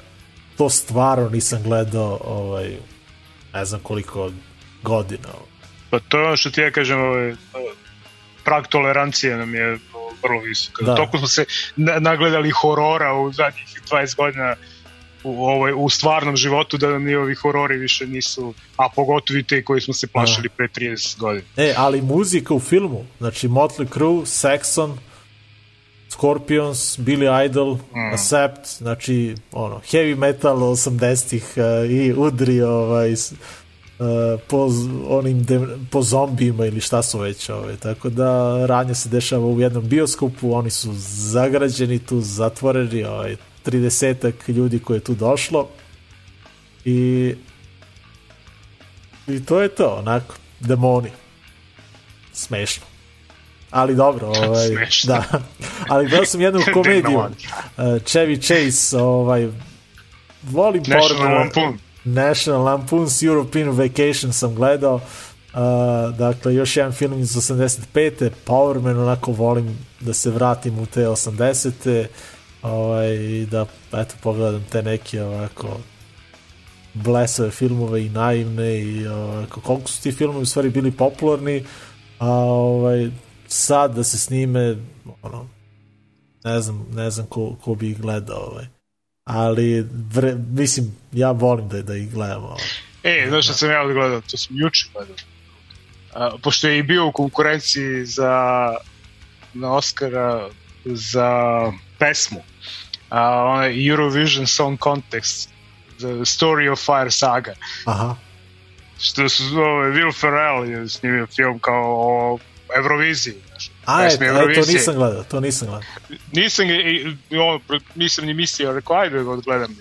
to stvarno nisam gledao, ovaj, ne znam koliko godina. Pa to je ono što ti ja kažem, ovaj, prag tolerancije nam je vrlo visok. Da. Da. Toliko smo se na- nagledali horora u zadnjih 20 godina u, ovaj, u stvarnom životu da nam ni ovi horori više nisu, a pogotovo i te koji smo se plašili pre 30 godina. E, ali muzika u filmu, znači Motley Crue, Saxon, Scorpions, Billy Idol, mm. Accept, znači ono, heavy metal 80-ih uh, i udri ovaj, uh, po, onim de, po zombijima ili šta su već ovaj. tako da ranje se dešava u jednom bioskopu oni su zagrađeni tu zatvoreni ovaj, 30 ljudi koje je tu došlo i i to je to onako demoni smešno ali dobro ovaj, Smešno. da ali gledao sam jednu komediju uh, Chevy Chase ovaj volim porno-. National Lampoon's European Vacation sam gledao uh, dakle još jedan film iz 85. Power Man onako volim da se vratim u te 80. Ovaj, i da eto pogledam te neke ovako blesave filmove i naivne i ovako, koliko su ti filmovi u stvari bili popularni a ovaj, sad da se snime ono, ne znam, ne znam ko, ko bi ih gledao ovaj. Ali vre, mislim ja volim da, da ih gledam. E, znaš što sam ja odgledao, to sam juče gledao. A, pošto je i bio u konkurenciji za na Oscara za pesmu. A, onaj Eurovision Song Contest The Story of Fire Saga Aha. što su ove, Will Ferrell je snimio film kao o Euroviziji A, e, pesmi e, to nisam gledao, to nisam gledao. nisam, ono, nisam ni mislio, rekao ajde da odgledam.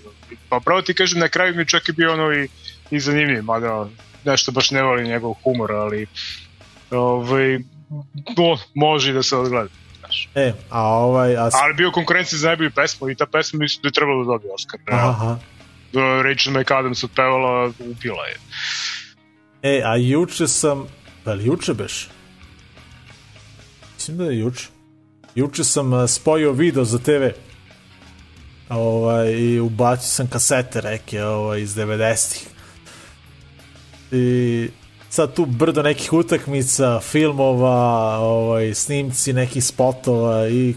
Pa pravo ti kažem, na kraju mi čak i bio ono i, i zanimljiv, mada nešto baš ne volim njegov humor, ali ovaj, no, može da se odgleda. Znaš. E, a ovaj... A, Ali bio konkurencija za najbolju pesmu i ta pesma mislim da je trebalo da dobije Oscar. realno. aha. Da, Rachel McAdams otpevala, upila je. E, a juče sam... Da li juče beš? Mislim da je juče. Juče sam a, spojio video za TV. Ovaj, I ubacio sam kasete reke ovaj, iz 90-ih. I sad tu brdo nekih utakmica, filmova, ovaj, snimci nekih spotova i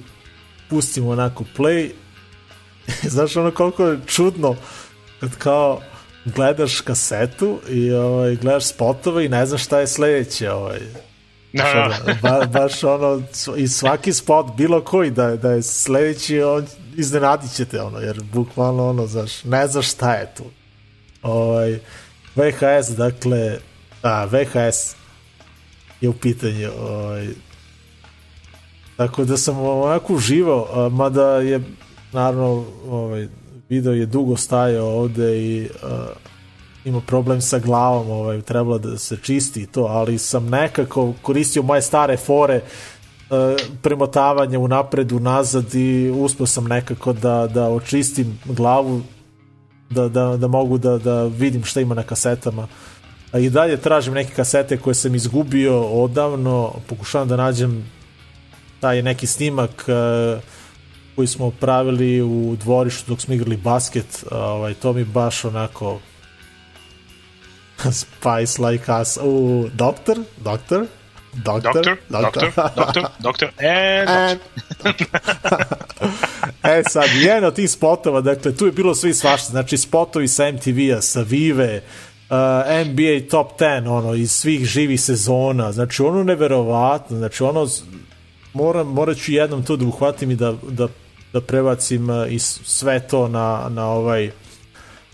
pustim onako play. Znaš ono koliko je čudno kad kao gledaš kasetu i ovaj, gledaš spotove i ne znaš šta je sledeće. Ovaj. Da, da. ba, baš ono, i svaki spot, bilo koji da, je- da je sledeći, on, iznenadit ćete ono, jer bukvalno ono, znaš, ne znaš šta je tu. Ovaj, VHS, dakle, a, VHS je u pitanju, ovaj, tako da sam onako uživao, mada je, naravno, ovaj, video je dugo stajao ovde i a, ima problem sa glavom, ovaj, trebalo da se čisti to, ali sam nekako koristio moje stare fore e, premotavanje u napred, u nazad i uspio sam nekako da, da očistim glavu da, da, da mogu da, da vidim šta ima na kasetama. A i dalje tražim neke kasete koje sam izgubio odavno pokušavam da nađem taj neki snimak e, koji smo pravili u dvorištu dok smo igrali basket ovaj, to mi baš onako Spice like us. U, doktor? Doktor? Doktor? Doktor, doktor, doktor, doktor, and And... e sad, jedan od tih spotova, dakle, tu je bilo sve i svašta, znači spotovi sa MTV-a, sa Vive, uh, NBA Top 10, ono, iz svih živih sezona, znači ono neverovatno, znači ono, moram, morat ću jednom to da uhvatim i da, da, da prebacim uh, i sve to na, na ovaj,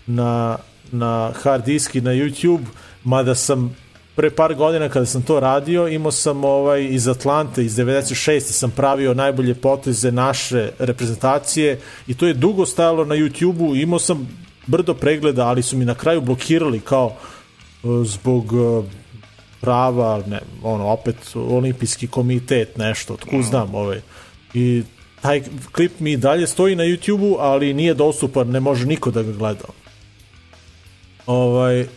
na, na hard disk i na YouTube, mada sam pre par godina kada sam to radio, imao sam ovaj iz Atlante, iz 96. sam pravio najbolje poteze naše reprezentacije i to je dugo stajalo na YouTube-u, imao sam brdo pregleda, ali su mi na kraju blokirali kao e, zbog e, prava, ne, ono, opet olimpijski komitet, nešto, otkud znam, ovaj. I taj klip mi dalje stoji na YouTube-u, ali nije dostupan, ne može niko da ga gleda. Ovaj,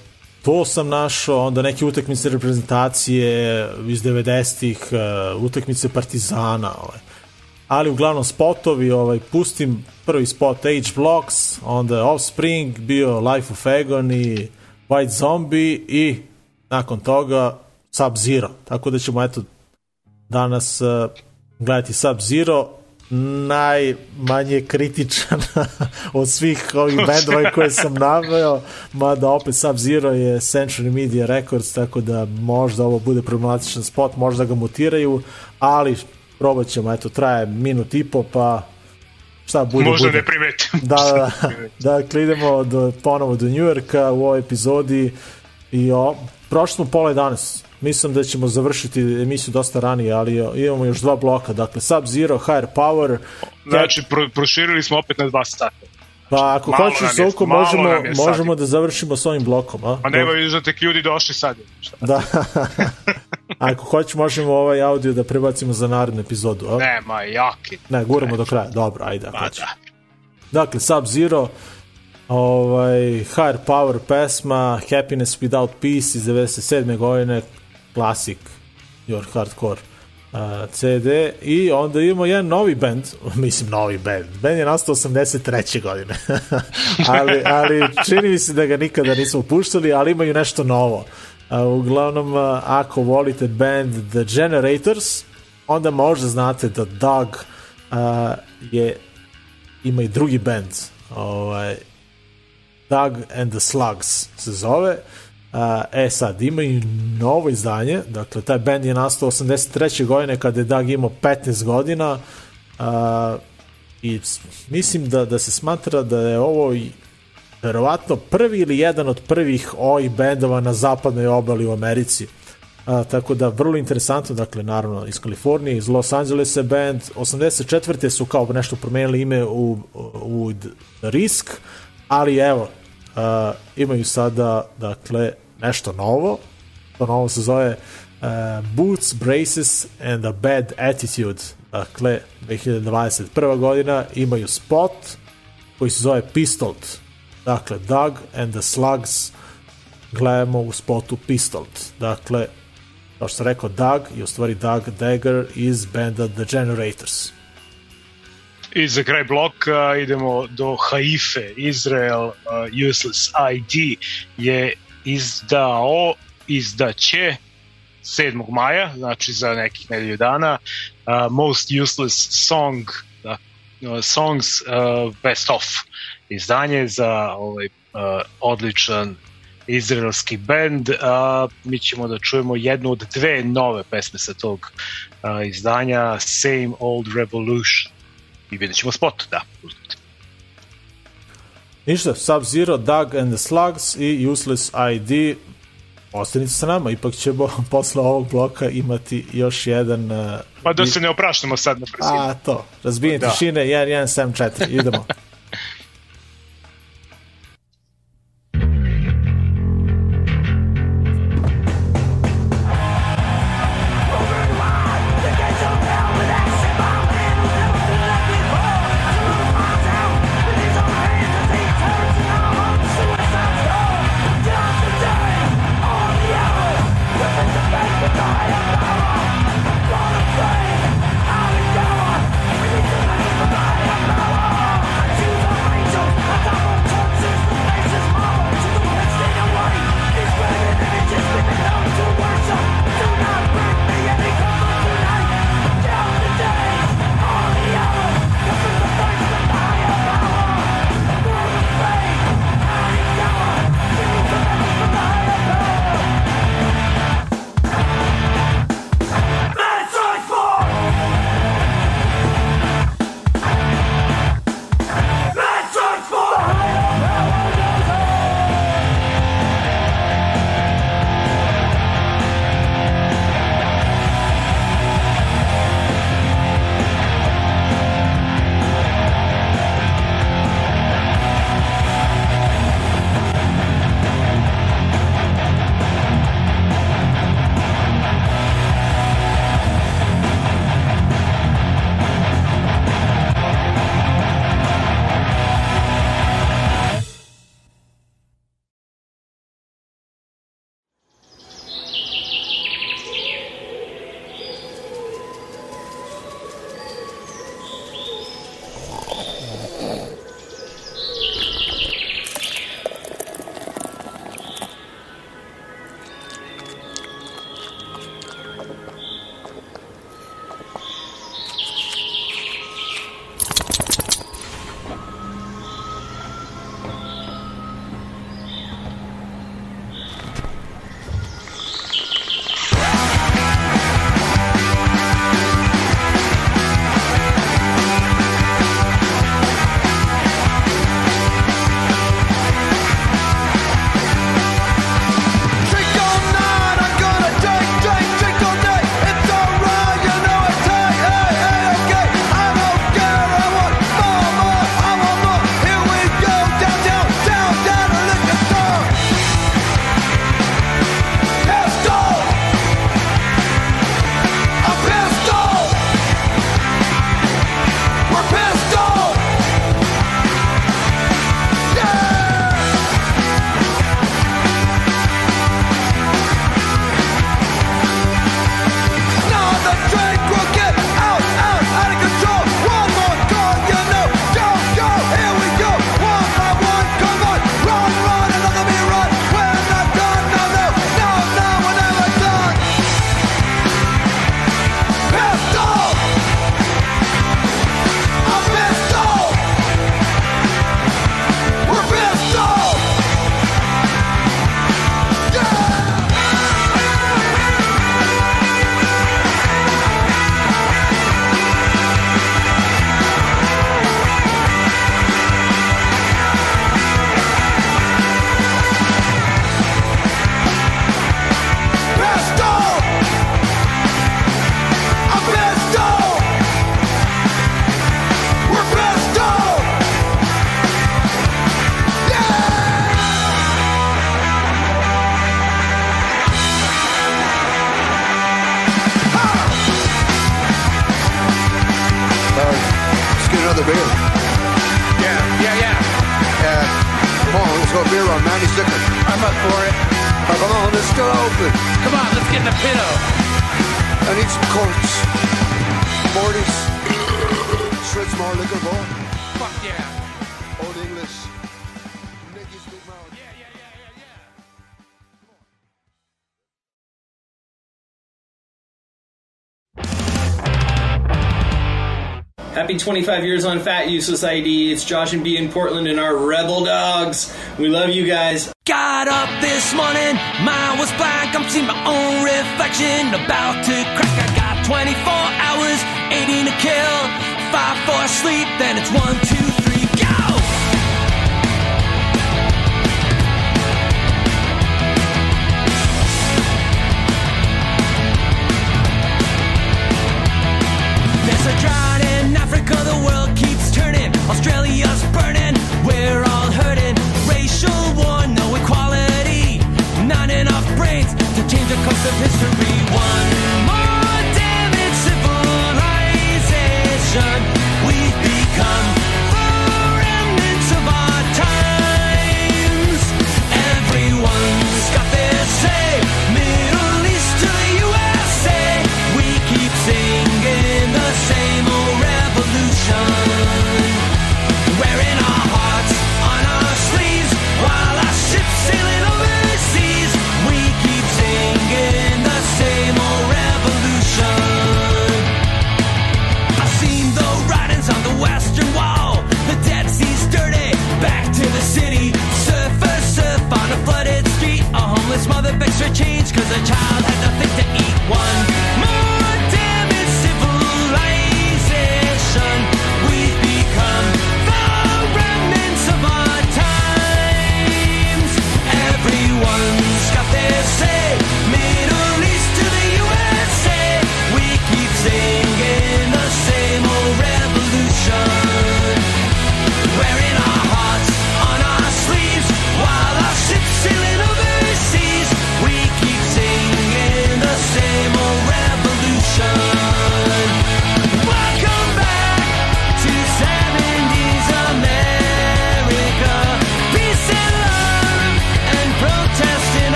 to sam našao, onda neke utakmice reprezentacije iz 90-ih, uh, utakmice Partizana, ovaj. ali uglavnom spotovi, ovaj, pustim prvi spot Age Blocks, onda Offspring, bio Life of Agony, White Zombie i nakon toga Sub-Zero. Tako da ćemo eto danas uh, gledati Sub-Zero, najmanje kritičan od svih ovih bendova koje sam naveo, mada opet Sub-Zero je Century Media Records, tako da možda ovo bude problematičan spot, možda ga mutiraju, ali probat ćemo, eto, traje minut i po, pa šta bude, možda bude. ne primetim. Da, da, da. Dakle, idemo do, ponovo do Njujorka u ovoj epizodi i o, prošli smo pola 11. Mislim da ćemo završiti emisiju dosta ranije, ali imamo još dva bloka. Dakle, Sub-Zero, Higher Power. Znači, pro, proširili smo opet na dva sata. Pa ako malo hoćeš, malo možemo, možemo da završimo s ovim blokom. A, A nema vidiš da tek ljudi došli sad. Šta? Da. ako hoćeš, možemo ovaj audio da prebacimo za narednu epizodu. A? Nema, jaki. Ne, guramo do kraja. Dobro, ajde. Pa da. Dakle, Sub-Zero, ovaj, Higher Power pesma, Happiness Without Peace iz 97. godine, klasik, your hardcore uh, CD i onda imamo jedan novi band, mislim novi band, band je nastao 83. godine, ali, ali čini mi se da ga nikada nismo puštali, ali imaju nešto novo. Uh, uglavnom, uh, ako volite band The Generators, onda možda znate da Doug uh, je ima i drugi band ovaj, Doug and the Slugs se zove A, e sad, imaju novo izdanje, dakle, taj band je nastao 83. godine kada je Doug imao 15 godina a, i mislim da, da se smatra da je ovo i verovatno prvi ili jedan od prvih oi bendova na zapadnoj obali u Americi. A, tako da vrlo interesantno, dakle naravno iz Kalifornije, iz Los Angelesa band, 84. su kao nešto promenili ime u, u The Risk, ali evo, a, imaju sada dakle nešto novo, to novo se zove uh, Boots, Braces and a Bad Attitude, dakle 2021. godina imaju spot koji se zove Pistolled, dakle Doug and the Slugs gledamo u spotu Pistolled, dakle kao što sam rekao Doug je u stvari Doug Dagger iz benda The Generators. I za kraj bloka idemo do Haife. Izrael uh, Useless ID je izdao, izdaće 7. maja, znači za nekih nedelju dana, uh, Most Useless Song, da, uh, Songs uh, Best Of izdanje za ovaj uh, odličan izraelski band. A, mi ćemo da čujemo jednu od dve nove pesme sa tog a, izdanja, Same Old Revolution. I vidjet ćemo spot, da. Ništa, Sub-Zero, Doug and the Slugs i Useless ID ostanite sa nama, ipak ćemo posle ovog bloka imati još jedan uh, Pa da se ne opraštamo sad na brzinu. a to, razbijenje Da. tišine 1174, idemo beer. Manny Stickler. I'm up for it. Oh, come on, it's still open. Come on, let's get in the pito. I need some coats. Morty's. Shred more liquor boy. Fuck yeah. Happy 25 years on Fat Useless ID. It's Josh and B in Portland and our Rebel Dogs. We love you guys. Got up this morning, mine was blank. I'm seeing my own reflection about to crack. I got 24 hours, 18 to kill. Five for sleep, then it's one, two, three, Australia's burning, we're all hurting. Racial war, no equality. Not enough brains to change the course of history. One more extra change cause a child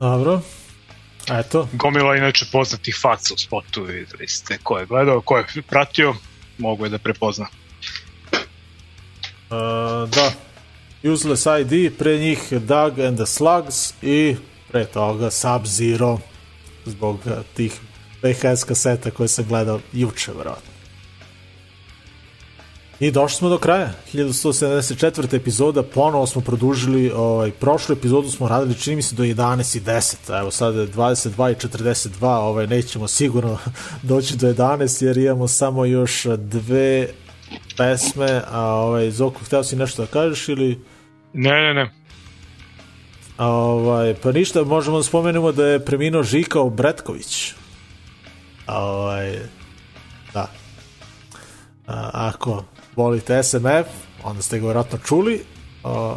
Dobro. Eto, Gomila inače poznatih faca u spotu, videli ste ko je gledao, ko je pratio, mogu je da prepozna. Uh, da. Useless ID, pre njih Doug and the Slugs i pre toga Sub-Zero zbog tih VHS kaseta koje sam gledao juče, verovatno. I došli smo do kraja. 1174. epizoda, ponovo smo produžili, ovaj, prošlu epizodu smo radili, čini mi se, do 11 i 10. Evo sad je 22 i 42, ovaj, nećemo sigurno doći do 11, jer imamo samo još dve pesme, a ovaj, Zoku, hteo si nešto da kažeš ili... Ne, ne, ne. A, ovaj, pa ništa, možemo da spomenemo da je preminuo Žikao Bretković. A, ovaj, da. A, ako volite SMF, onda ste ga vjerojatno čuli a,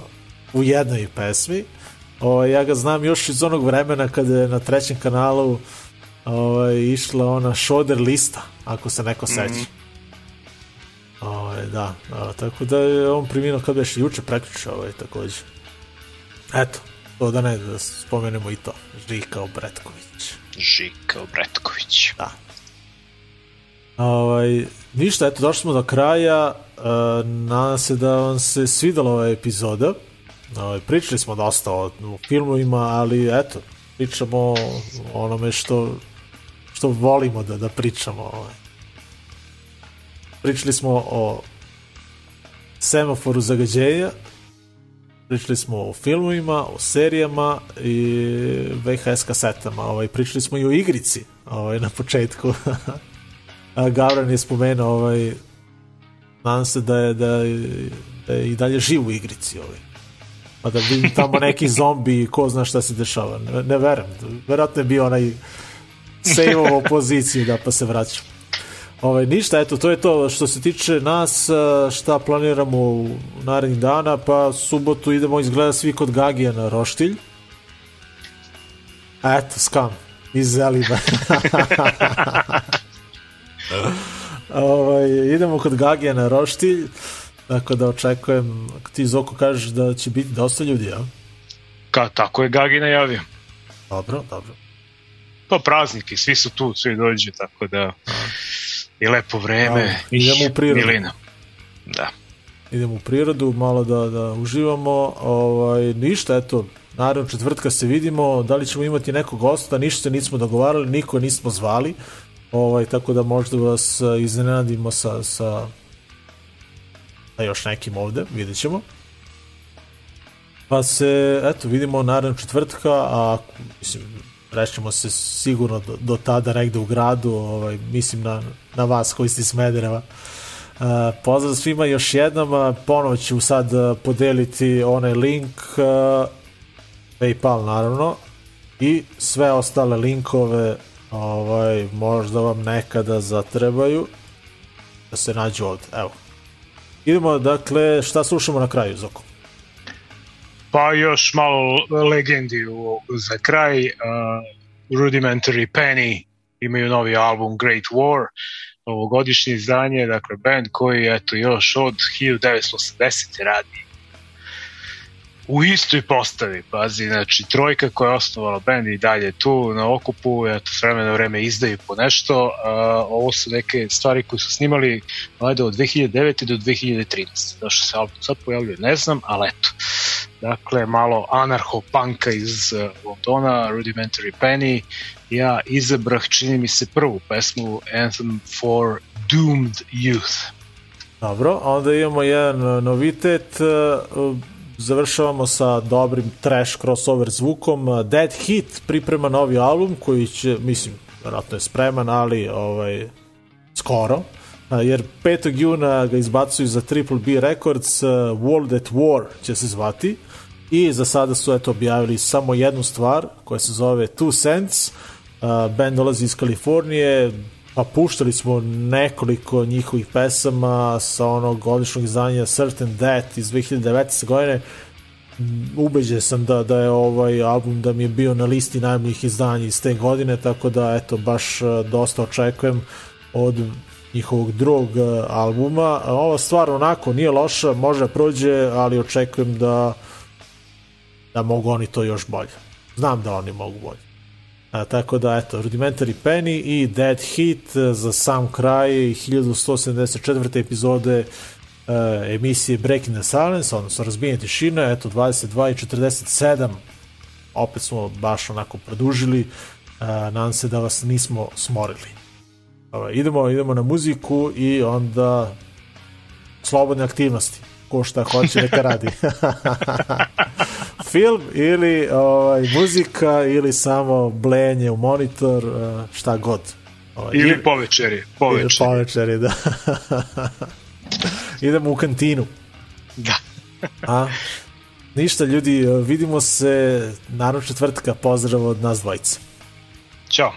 u jednoj pesmi. O, ja ga znam još iz onog vremena kada je na trećem kanalu ovaj, išla ona Šoder lista, ako se neko seća. Mm. Ovaj, da, tako da je on preminuo kad već juče preključe ovaj, takođe. Eto, to da ne, da spomenemo i to. Žika Obretković. Žika Obretković. Da. Ovaj, ništa, eto, došli smo do kraja. E, nadam se da vam se svidala ova epizoda. Ovaj, pričali smo dosta o, o filmovima, ali eto, pričamo o onome što, što volimo da, da pričamo. Ovaj. Pričali smo o semaforu zagađenja, pričali smo o filmovima, o serijama i VHS kasetama. Ovaj, pričali smo i o igrici ovaj, na početku. A Gavran je spomenuo ovaj, nadam se da je, da je, da je i dalje živ u igrici ovaj. Pa da vidim tamo neki zombi ko zna šta se dešava. Ne, ne verujem. Verovatno je bio onaj save-ovo poziciju da pa se vraćam. Ovaj, ništa, eto, to je to što se tiče nas, šta planiramo u narednih dana, pa subotu idemo izgleda svi kod Gagija na Roštilj. A eto, skam, iz Zeliba. ovaj, idemo kod Gagija na Roštilj, tako da očekujem, ti Zoko kažeš da će biti dosta ljudi, ja? Ka, tako je Gagi najavio. Dobro, dobro. Pa prazniki, svi su tu, svi dođu, tako da i lepo vreme. Dobro, idemo u prirodu. Milina. Da. idemo u prirodu, malo da, da uživamo. Ovaj, ništa, eto, naravno četvrtka se vidimo, da li ćemo imati nekog gosta, ništa se nismo dogovarali, niko nismo zvali, ovaj, tako da možda vas eh, iznenadimo sa, sa, sa još nekim ovde, vidjet ćemo. Pa se, eto, vidimo naravno četvrtka, a mislim, rešćemo se sigurno do, do tada negde u gradu, ovaj, mislim na, na vas koji ste Smedereva. Uh, pozdrav svima još jednom, ponovo ću sad uh, podeliti onaj link uh, Paypal naravno i sve ostale linkove ovaj, možda vam nekada zatrebaju da se nađu ovde, evo. Idemo, dakle, šta slušamo na kraju, Zoko? Pa još malo legendi u, za kraj. Uh, Rudimentary Penny imaju novi album Great War, ovogodišnje izdanje, dakle band koji eto još od 1980. radi u istoj postavi, pazi, znači trojka koja je osnovala band i dalje tu na okupu, eto s vremena na vreme izdaju po nešto, uh, ovo su neke stvari koje su snimali od 2009. do 2013. Zašto se album sad pojavljuje, ne znam, ali eto. Dakle, malo anarcho-panka iz uh, Londona, Rudimentary Penny, ja izabrah, čini mi se, prvu pesmu Anthem for Doomed Youth. Dobro, onda imamo jedan novitet, uh, završavamo sa dobrim trash crossover zvukom. Dead Hit priprema novi album koji će, mislim, vjerojatno je spreman, ali ovaj, skoro. Jer 5. juna ga izbacuju za Triple B Records, World at War će se zvati i za sada su eto objavili samo jednu stvar koja se zove Two Cents. Band dolazi iz Kalifornije, pa puštali smo nekoliko njihovih pesama sa onog odličnog izdanja Certain Death iz 2019. godine ubeđen sam da, da je ovaj album da mi je bio na listi najboljih izdanja iz te godine, tako da eto baš eh, dosta očekujem od njihovog drugog eh, albuma. Ova stvar onako nije loša, može da prođe, ali očekujem da da mogu oni to još bolje. Znam da oni mogu bolje. A, tako da, eto, Rudimentary Penny i Dead Hit e, za sam kraj 1174. epizode uh, emisije Breaking the Silence, odnosno Razbijenje tišine, eto, 22 i 47 opet smo baš onako produžili uh, nadam se da vas nismo smorili uh, idemo, idemo na muziku i onda slobodne aktivnosti ko šta hoće neka radi film ili ovaj, muzika ili samo blenje u monitor uh, šta god ovaj, Ili po večeri. Po ili večeri. po večeri, da idemo u kantinu Da. a ništa ljudi vidimo se naravno četvrtka pozdrav od nas dvojice Ćao.